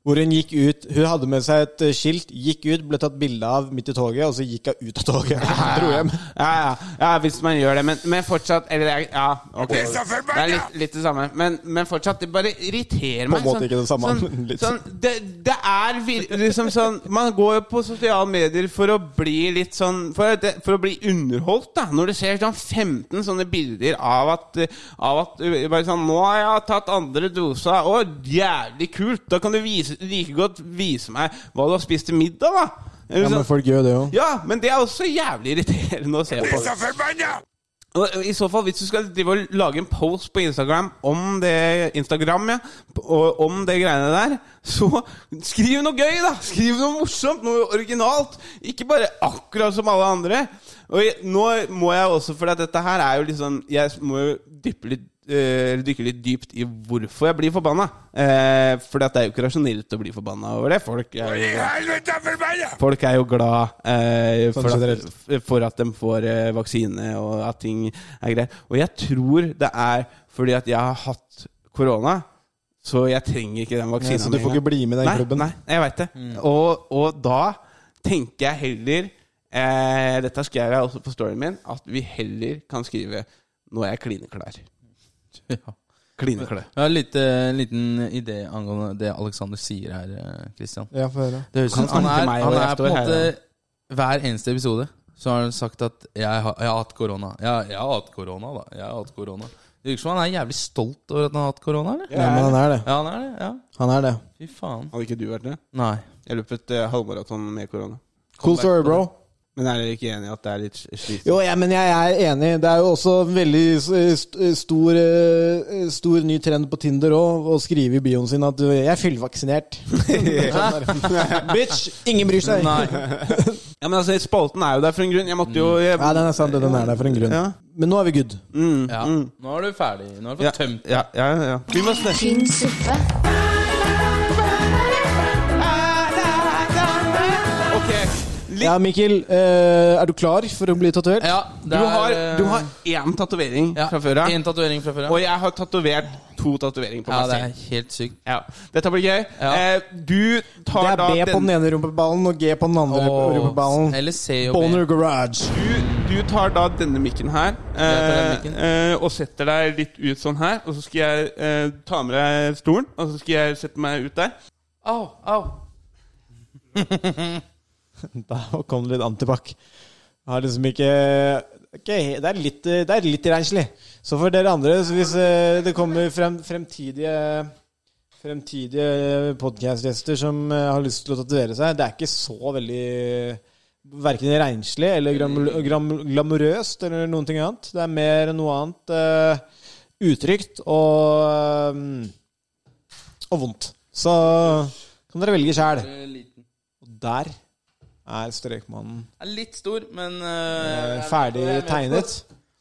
C: Hvor hun gikk ut Hun hadde med seg et eh, skilt, gikk ut, ble tatt bilde av midt i toget, og så gikk hun ut av toget. Ja.
B: Ja, ja, ja, hvis man gjør det. Men, men fortsatt Eller er- ja,
G: okay.
B: Det er litt, litt det samme. Men, men fortsatt, det bare irriterer meg.
C: På en
B: måte
C: måte ikke det samme,
B: Sånn, sånn, det, det er liksom sånn Man går jo på sosiale medier for å bli litt sånn For, det, for å bli underholdt, da. Når du ser sånn 15 sånne bilder av at, av at uh, bare sånn 'Nå har jeg tatt andre dosa.' Å, jævlig kult! Da kan du vise, like godt vise meg hva du har spist til middag, da.
C: Ja,
B: sånn-
C: men folk gjør det jo.
B: ja, men det er også jævlig irriterende å se på. Og I så fall, hvis du skal drive og lage en post på Instagram om det Instagram, ja, og om det greiene der, så skriv noe gøy, da! Skriv noe morsomt, noe originalt. Ikke bare akkurat som alle andre. Og nå må jeg også, for dette her er jo liksom Jeg må jo dyppe litt eh, dykke litt dypt i hvorfor jeg blir forbanna. Eh, for det er jo ikke rasjonelt å bli forbanna over det. Folk er jo! Folk er jo glad eh, for, at, for at de får vaksine og at ting er greit. Og jeg tror det er fordi at jeg har hatt korona, så jeg trenger ikke den vaksinen.
C: Så du får ikke bli med i den
B: nei,
C: klubben?
B: Nei, jeg veit det. Og, og da tenker jeg heller eh, Dette skrev jeg også på storyen min, at vi heller kan skrive 'Nå er jeg klineklar'.
I: Ja.
B: Klineklar.
I: Jeg har en liten idé angående det Alexander sier her, eh, Christian.
C: Ja, få høre.
I: Det høres
B: Han
I: ut som han er,
B: meg,
I: han er på en måte
B: her,
I: Hver eneste episode så har han sagt at 'jeg har, jeg har hatt korona'. Jeg, 'Jeg har hatt korona, da'. Jeg har hatt korona. Det virker som han er jævlig stolt over at han har hatt korona, eller?
C: Ja, men han er det.
I: Ja, han er det. ja
C: Han er det.
I: Fy faen.
B: Hadde ikke du vært det?
I: Nei.
B: Jeg løp et eh, halvmaraton med korona.
C: Cool story, bro.
B: Men er dere ikke enig i at det er litt slitsomt?
C: Jo, ja, men jeg er enig. Det er jo også en veldig stor, eh, stor ny trend på Tinder òg, å skrive i bioen sin at du, 'jeg er fullvaksinert'. Bitch! Ingen bryr seg.
I: Nei.
B: Ja, men altså, Spalten er jo der for en grunn. Jeg måtte jo jeg,
C: Ja, den er sant. Den er der for en grunn.
B: Ja.
C: Men nå er vi good.
B: Mm,
I: Ja.
B: mm.
I: Nå er du ferdig. Nå har du
B: Ja,
I: fått tømt
B: ja, ja, ja. Vi må. Litt,
C: Ja, Mikkel, eh, er du klar for å bli tatovert?
I: Ja,
B: du, har,
I: eh,
B: du har én tatovering
I: ja,
B: fra før av.
I: En tatovering fra før.
B: Og jeg har tatovert to tatoveringer på
I: Ja,
B: meg
I: det er helt sykt.
B: Ja. Dette blir gøy.
I: Ja.
B: Eh, du tar da
C: Det er B på den ene rumpeballen og G på den andre
I: Åh,
C: rumpeballen.
I: Eller C og B.
C: Boner Garage.
B: du, du tar da denne mikken her
I: Jeg tar den
B: eh,
I: mikken.
B: eh, og setter deg litt ut sånn her. Og så skal jeg eh, ta med deg stolen, og så skal jeg sette meg ut der.
I: Au, au.
C: Da kom det litt antibac. Har liksom ikke ok, Det er litt, det er litt renslig. Så for dere andre, så hvis eh, det kommer frem, fremtidige Fremtidige podkastgjester som eh, har lyst til å tatovere seg, det er ikke så veldig Verken renslig eller gram, gram, glamorøst eller noen ting annet. Det er mer noe annet uh, utrygt og um, og vondt. Så kan dere velge sjæl. Og der er Strekmannen
I: Er litt stor, men uh,
C: ferdig tegnet.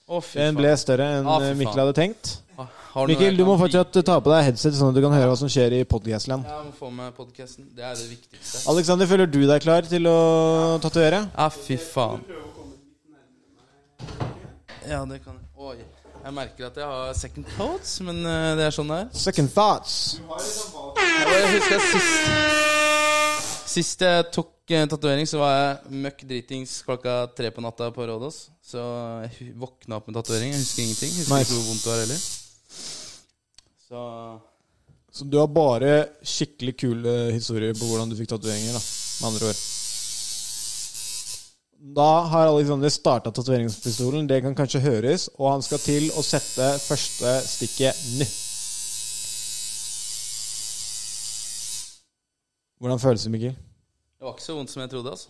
I: Oh,
C: Den ble større enn
I: Ah.
C: Mikkel hadde tenkt.
I: Ah, har du
C: Mikkel, du må fortsatt ta på deg headset, sånn at du kan høre hva som skjer i podcastland.
I: Ja, jeg må få med podcasten. Det er det viktigste.
C: Alexander, føler du deg klar til å tatovere?
I: Ja, fy faen. Ja, det kan jeg. Oi. Jeg merker at jeg har second thoughts, men eh, det er sånn det er.
C: Second thoughts.
I: Og jeg husker sist Sist jeg tok uh, tatovering, så var jeg møkk dritings klokka tre på natta på Rådås. Så jeg hu- våkna opp med tatovering. Jeg husker ingenting. Jeg Husker
C: Nice.
I: ikke hvor vondt det var heller. Så
C: Så du har bare skikkelig kule historier på hvordan du fikk tatoveringer, da. Med andre ord. Da har Alexander starta tatoveringspistolen. Det kan kanskje høres, og han skal til å sette første stikket nå. Hvordan føles det, Mikkel?
I: det var ikke så vondt som jeg trodde, altså.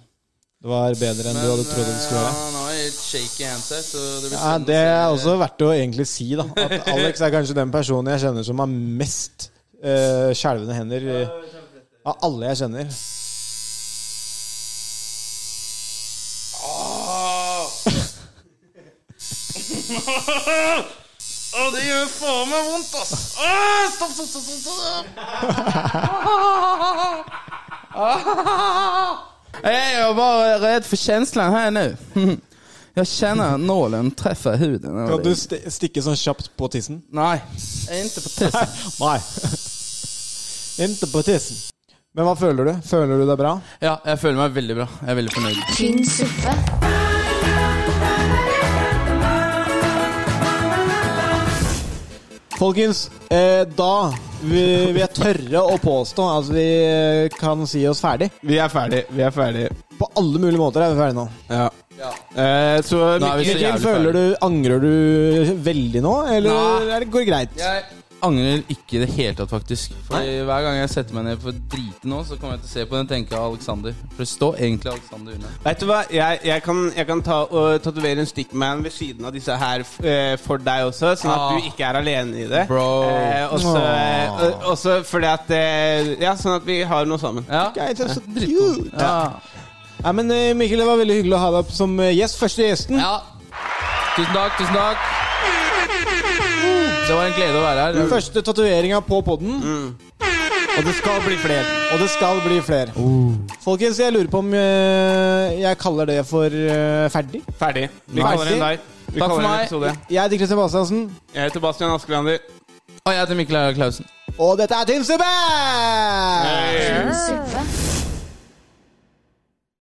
C: Det var bedre enn du hadde trodd det skulle være?
I: han har jo helt shaky hands her, så det blir
C: Ja, Det er også verdt å egentlig si, da. At Alex er kanskje den personen jeg kjenner som har mest uh, skjelvende hender uh, av alle jeg kjenner.
I: Å, det gjør faen meg vondt, ass! Åh, stopp, stopp, stopp! stopp, stopp. Jeg er bare redd for känslan her nå. Jeg kjenner nålen treffer huden.
C: Kan du st stikke sånn kjapt på tissen?
I: Nei. Ikke på tissen.
C: Nei. Ikke på tissen. Men hva føler du? Føler du deg bra?
I: Ja, jeg føler meg veldig bra. Jeg er veldig fornøyd.
D: tynn suppe,
C: Folkens, eh, da vil vil jeg tørre å påstå at vi eh, kan si oss ferdig.
B: Vi er ferdig. Vi er ferdig.
C: På alle mulige måter er vi ferdige nå.
B: Ja. Eh, så
I: vi
B: Mikkel,
C: føler du, Angrer du veldig nå, eller
I: Nei.
C: er går det greit?
I: Jeg angrer ikke i det hele tatt, faktisk. For Hver gang jeg setter meg ned for drite nå, så kommer jeg til å se på den og tenke Alexander. For det står egentlig Alexander under.
B: Vet du hva? Jeg, jeg kan, jeg kan ta og tatovere en stickman ved siden av disse her eh, for deg også, sånn at
I: Ah.
B: du ikke er alene i det.
I: Bro.
B: Eh, også, eh, også fordi at eh, Ja, sånn at vi har noe sammen.
I: Ja, Guys,
C: cute.
I: Ja.
C: Nei, men eh, Mikkel, det var veldig hyggelig å ha deg opp som eh, gjest. Første gjesten.
I: ja. Tusen takk, tusen takk. Det var en glede å være her.
C: Den Første tatoveringa på podden. Og det skal bli flere. Og det skal bli flere. Folkens, jeg lurer på om eh, jeg kaller det for eh, ferdig.
B: Ferdig. Vi kaller den der. Vi
I: Takk for
B: kaller den
I: meg.
B: episode.
C: Jeg heter Kristian Bastiansen,
B: Jeg heter Bastian Askelander.
I: Og jeg heter Mikkel Klausen.
C: og dette er Tynn suppe!
B: Hei.
D: tynn suppe,